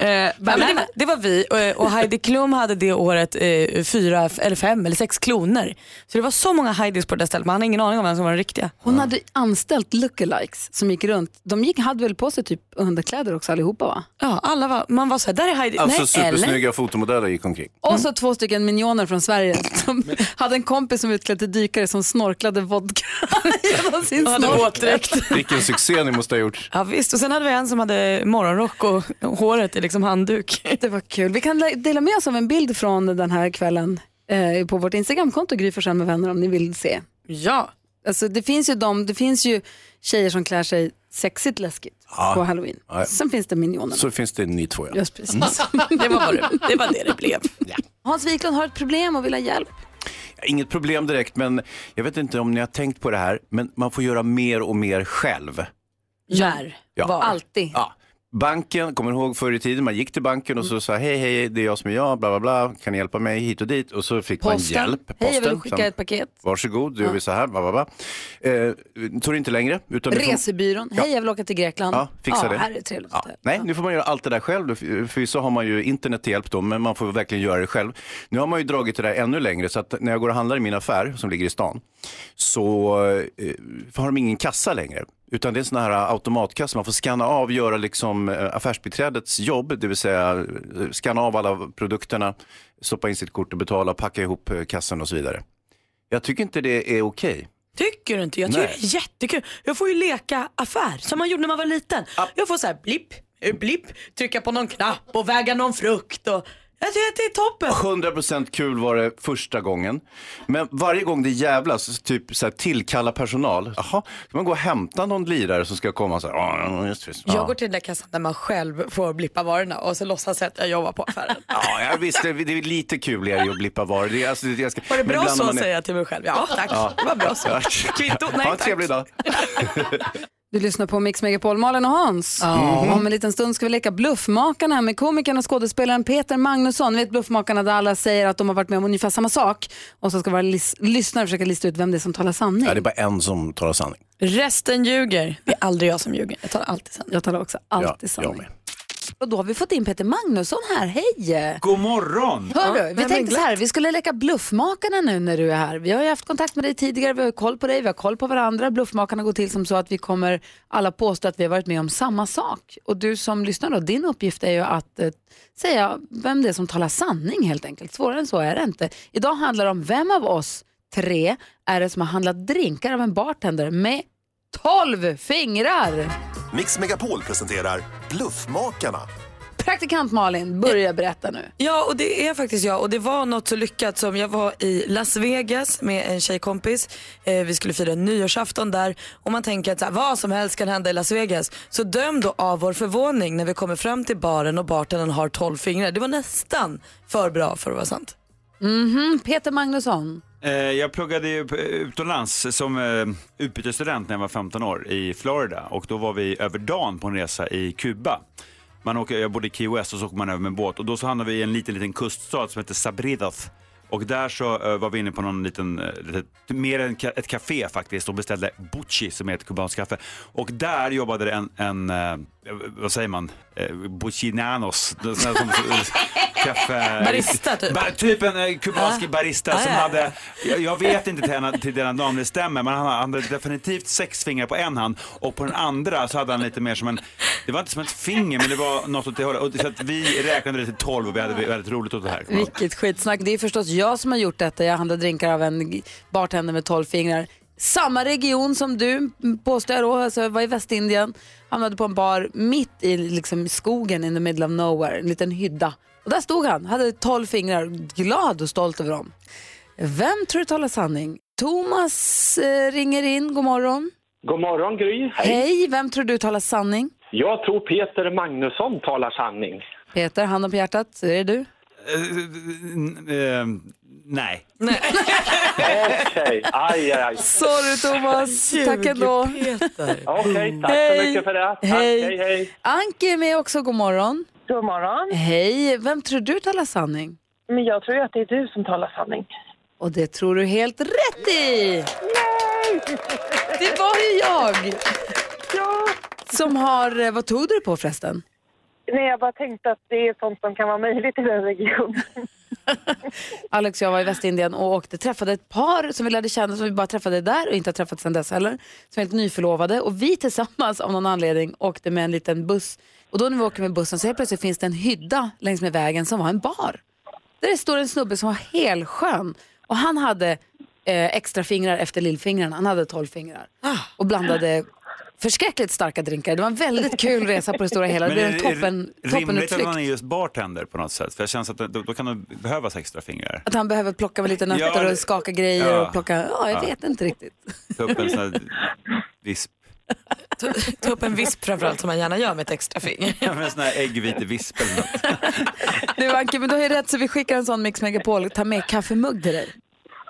det, var, det var vi och, Heidi Klum hade det året eh, fyra eller fem eller sex kloner. Så det var så många Heidis på det där stället, man hade ingen aning om vem som var den riktiga. Hon hade anställt lookalikes som gick runt. De gick, hade väl på sig typ underkläder också allihopa va? Ja, alla var, man var så här, där är Heidi. Alltså Nej, eller? supersnygga fotomodeller gick omkring. Och så två stycken minioner från Sverige som hade en kompis som utklädd till dykare som snorklade vodka genom sin våtdräkt. Vilken succé ni måste ha gjort. Ja, visst, och sen hade vi en som hade morgonrock och håret i liksom handduk. Det var kul. Vi kan dela med oss av en bild från den här kvällen eh, på vårt Instagramkonto Gry Forssell med vänner om ni vill se. Ja. Alltså, det, finns ju de, det finns ju tjejer som klär sig sexigt läskigt Ja. på halloween. Ja. Sen finns det minionerna. Så finns det ni två ja. Just precis. Det var, det, det var det det blev. Hans Wiklund har ett problem och vill ha hjälp. Inget problem direkt, men jag vet inte om ni har tänkt på det här, men man får göra mer och mer själv. När? Ja. Var? Alltid. Ja. banken, kommer du ihåg förr i tiden, man gick till banken och så sa hej, hej, det är jag som är jag, bla, bla, bla, kan ni hjälpa mig hit och dit? Och så fick Posten. man hjälp. Hej, jag vill Posten, skicka som- ett paket. Varsågod, då gör vi så här, bla, bla, bla. Eh, tog det inte längre. Utan du får- Resebyrån. Hej, jag vill åka till Grekland. Ja, fixa det. Här är det trevligt. Ja, nej, nu får man göra allt det där själv. Förvisso har man ju internet till hjälp då, men man får verkligen göra det själv. Nu har man ju dragit det där ännu längre, så att när jag går och handlar i min affär som ligger i stan, så eh, har de ingen kassa längre. Utan det är en sån här automatkassa, man får scanna av, göra liksom eh, affärsbiträdets jobb, det vill säga eh, scanna av alla produkterna, stoppa in sitt kort och betala, packa ihop eh, kassan och så vidare. Jag tycker inte det är okej. Tycker du inte? Jag tycker Nej. det är jättekul. Jag får ju leka affär som man gjorde när man var liten. Jag får så här blipp, blipp, trycka på någon knapp och väga någon frukt. Och... Jag tycker att det är toppen. 100% kul var det första gången. Men varje gång det jävlas, typ så här, tillkalla personal. Jaha, ska man gå och hämta någon lirare som ska komma så här? "Ja, just, just, ja." Jag går till den där kassan där man själv får blippa varorna och så låtsas jag att jag jobbar på affären. Ja, jag visst, det är lite kul är det att blippa varor. Det är, alltså, det- jag ska, Var det bra så är- säger jag till mig själv. Ja tack, Ja. det var bra så. Kvitto, nej Ha en tack. trevlig dag. Du lyssnar på Mix Megapol, Malin och Hans. Ja. Om en liten stund ska vi leka Bluffmakarna med komikern och skådespelaren Peter Magnusson. Ni vet Bluffmakarna där alla säger att de har varit med om ungefär samma sak och så ska våra lis- lyssnare försöka lista ut vem det är som talar sanning. Ja, det är bara en som talar sanning. Resten ljuger. Det är aldrig jag som ljuger. Jag talar alltid sanning. Jag talar också alltid sanning. Och då har vi fått in Peter Magnusson här, hej! God morgon! Hörru, vi tänkte så här, vi skulle leka Bluffmakarna nu när du är här. Vi har ju haft kontakt med dig tidigare, vi har koll på dig, vi har koll på varandra. Bluffmakarna går till som så att vi kommer alla påstå att vi har varit med om samma sak. Och du som lyssnar då, din uppgift är ju att eh, säga vem det är som talar sanning helt enkelt. Svårare än så är det inte. Idag handlar det om vem av oss tre är det som har handlat drinkar av en bartender med 12 fingrar. Mix Megapol presenterar Bluffmakarna. Praktikant Malin, börja berätta nu. Ja, och det är faktiskt jag. Och det var något så lyckat som jag var i Las Vegas med en tjejkompis. Eh, vi skulle fira nyårsafton där. Och man tänker att så här, vad som helst kan hända i Las Vegas. Så döm då av vår förvåning när vi kommer fram till baren och bartendern har 12 fingrar. Det var nästan för bra för att vara sant. Mhm, Peter Magnusson. Eh, jag pluggade ju utomlands som eh, utbytesstudent när jag var 15 år i Florida och då var vi över dagen på en resa i Kuba. Man åker, jag bodde i Key West och så åker man över med båt och då så hamnade vi i en liten, liten kuststad som heter Sabridas. Och där så eh, var vi inne på någon liten, litet, mer än ett café faktiskt och beställde buchi som är ett kubanskt kaffe. Och där jobbade det en, en vad säger man, eh, buchinanos, som, kaffe... Barista, typ? Ba, typ en eh, kubansk Ah. barista Ah, som ja. hade, jag, jag vet inte till, henne, till den namn det stämmer, men han hade definitivt sex fingrar på en hand och på den andra så hade han lite mer som en, det var inte som ett finger men det var något åt det hållet. Och Så att vi räknade det till 12 och vi hade väldigt roligt åt det här. Vilket skitsnack. Det är förstås jag som har gjort detta. Jag handlar drinkar av en bartender med 12 fingrar. Samma region som du påstår jag då, alltså var i Västindien, hamnade på en bar mitt i liksom, skogen in the middle of nowhere, en liten hydda. Och där stod han, hade 12 fingrar, glad och stolt över dem. Vem tror du talar sanning? Thomas eh, ringer in, god morgon. God morgon Gry. Hej, vem tror du talar sanning? Jag tror Peter Magnusson talar sanning. Peter, handen på hjärtat, är det du? Eh, nej. Okej, aj, aj, aj. Sorry Thomas, tack ändå. Okej, tack Hej. så mycket för det. Tack, Hej. hej, hej. Anki är med också, god morgon. God morgon. Hej, vem tror du talar sanning? Men jag tror ju att det är du som talar sanning. Och det tror du helt rätt i! Det var ju jag! Ja. Som har, eh, vad tog du det på förresten? Nej, jag bara tänkte att det är sånt som kan vara möjligt i den regionen. Alex och jag var i Västindien och åkte, träffade ett par som vi lärde känna som vi bara träffade där och inte har träffat sedan dess heller. Som är helt nyförlovade och vi tillsammans av någon anledning åkte med en liten buss. Och då när vi åker med bussen så helt plötsligt finns det en hydda längs med vägen som var en bar. Där det står en snubbe som var helskön och han hade eh, extra fingrar efter lillfingrarna. Han hade 12 fingrar och blandade förskräckligt starka drinkar. Det var en väldigt kul resa på det stora hela. Det blev en är det toppen, rimligt att man är just bartender på något sätt? För jag känns att då, då kan det behövas extra fingrar. Att han behöver plocka med lite nötter Ja, och skaka grejer ja. och plocka, ja jag Ja. vet inte riktigt. Ta upp en sån här visp. Ta, ta upp en visp framförallt som man gärna gör med ett extra finger. Ja, En sån här äggvitevisp eller något. Du Anke, men du har ju rätt så vi skickar en sån Mix Megapol. Ta med kaffemugg till dig.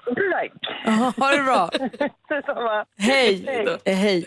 Tack. Ja, ha det bra. Detsamma. Hej. Eh, Hej.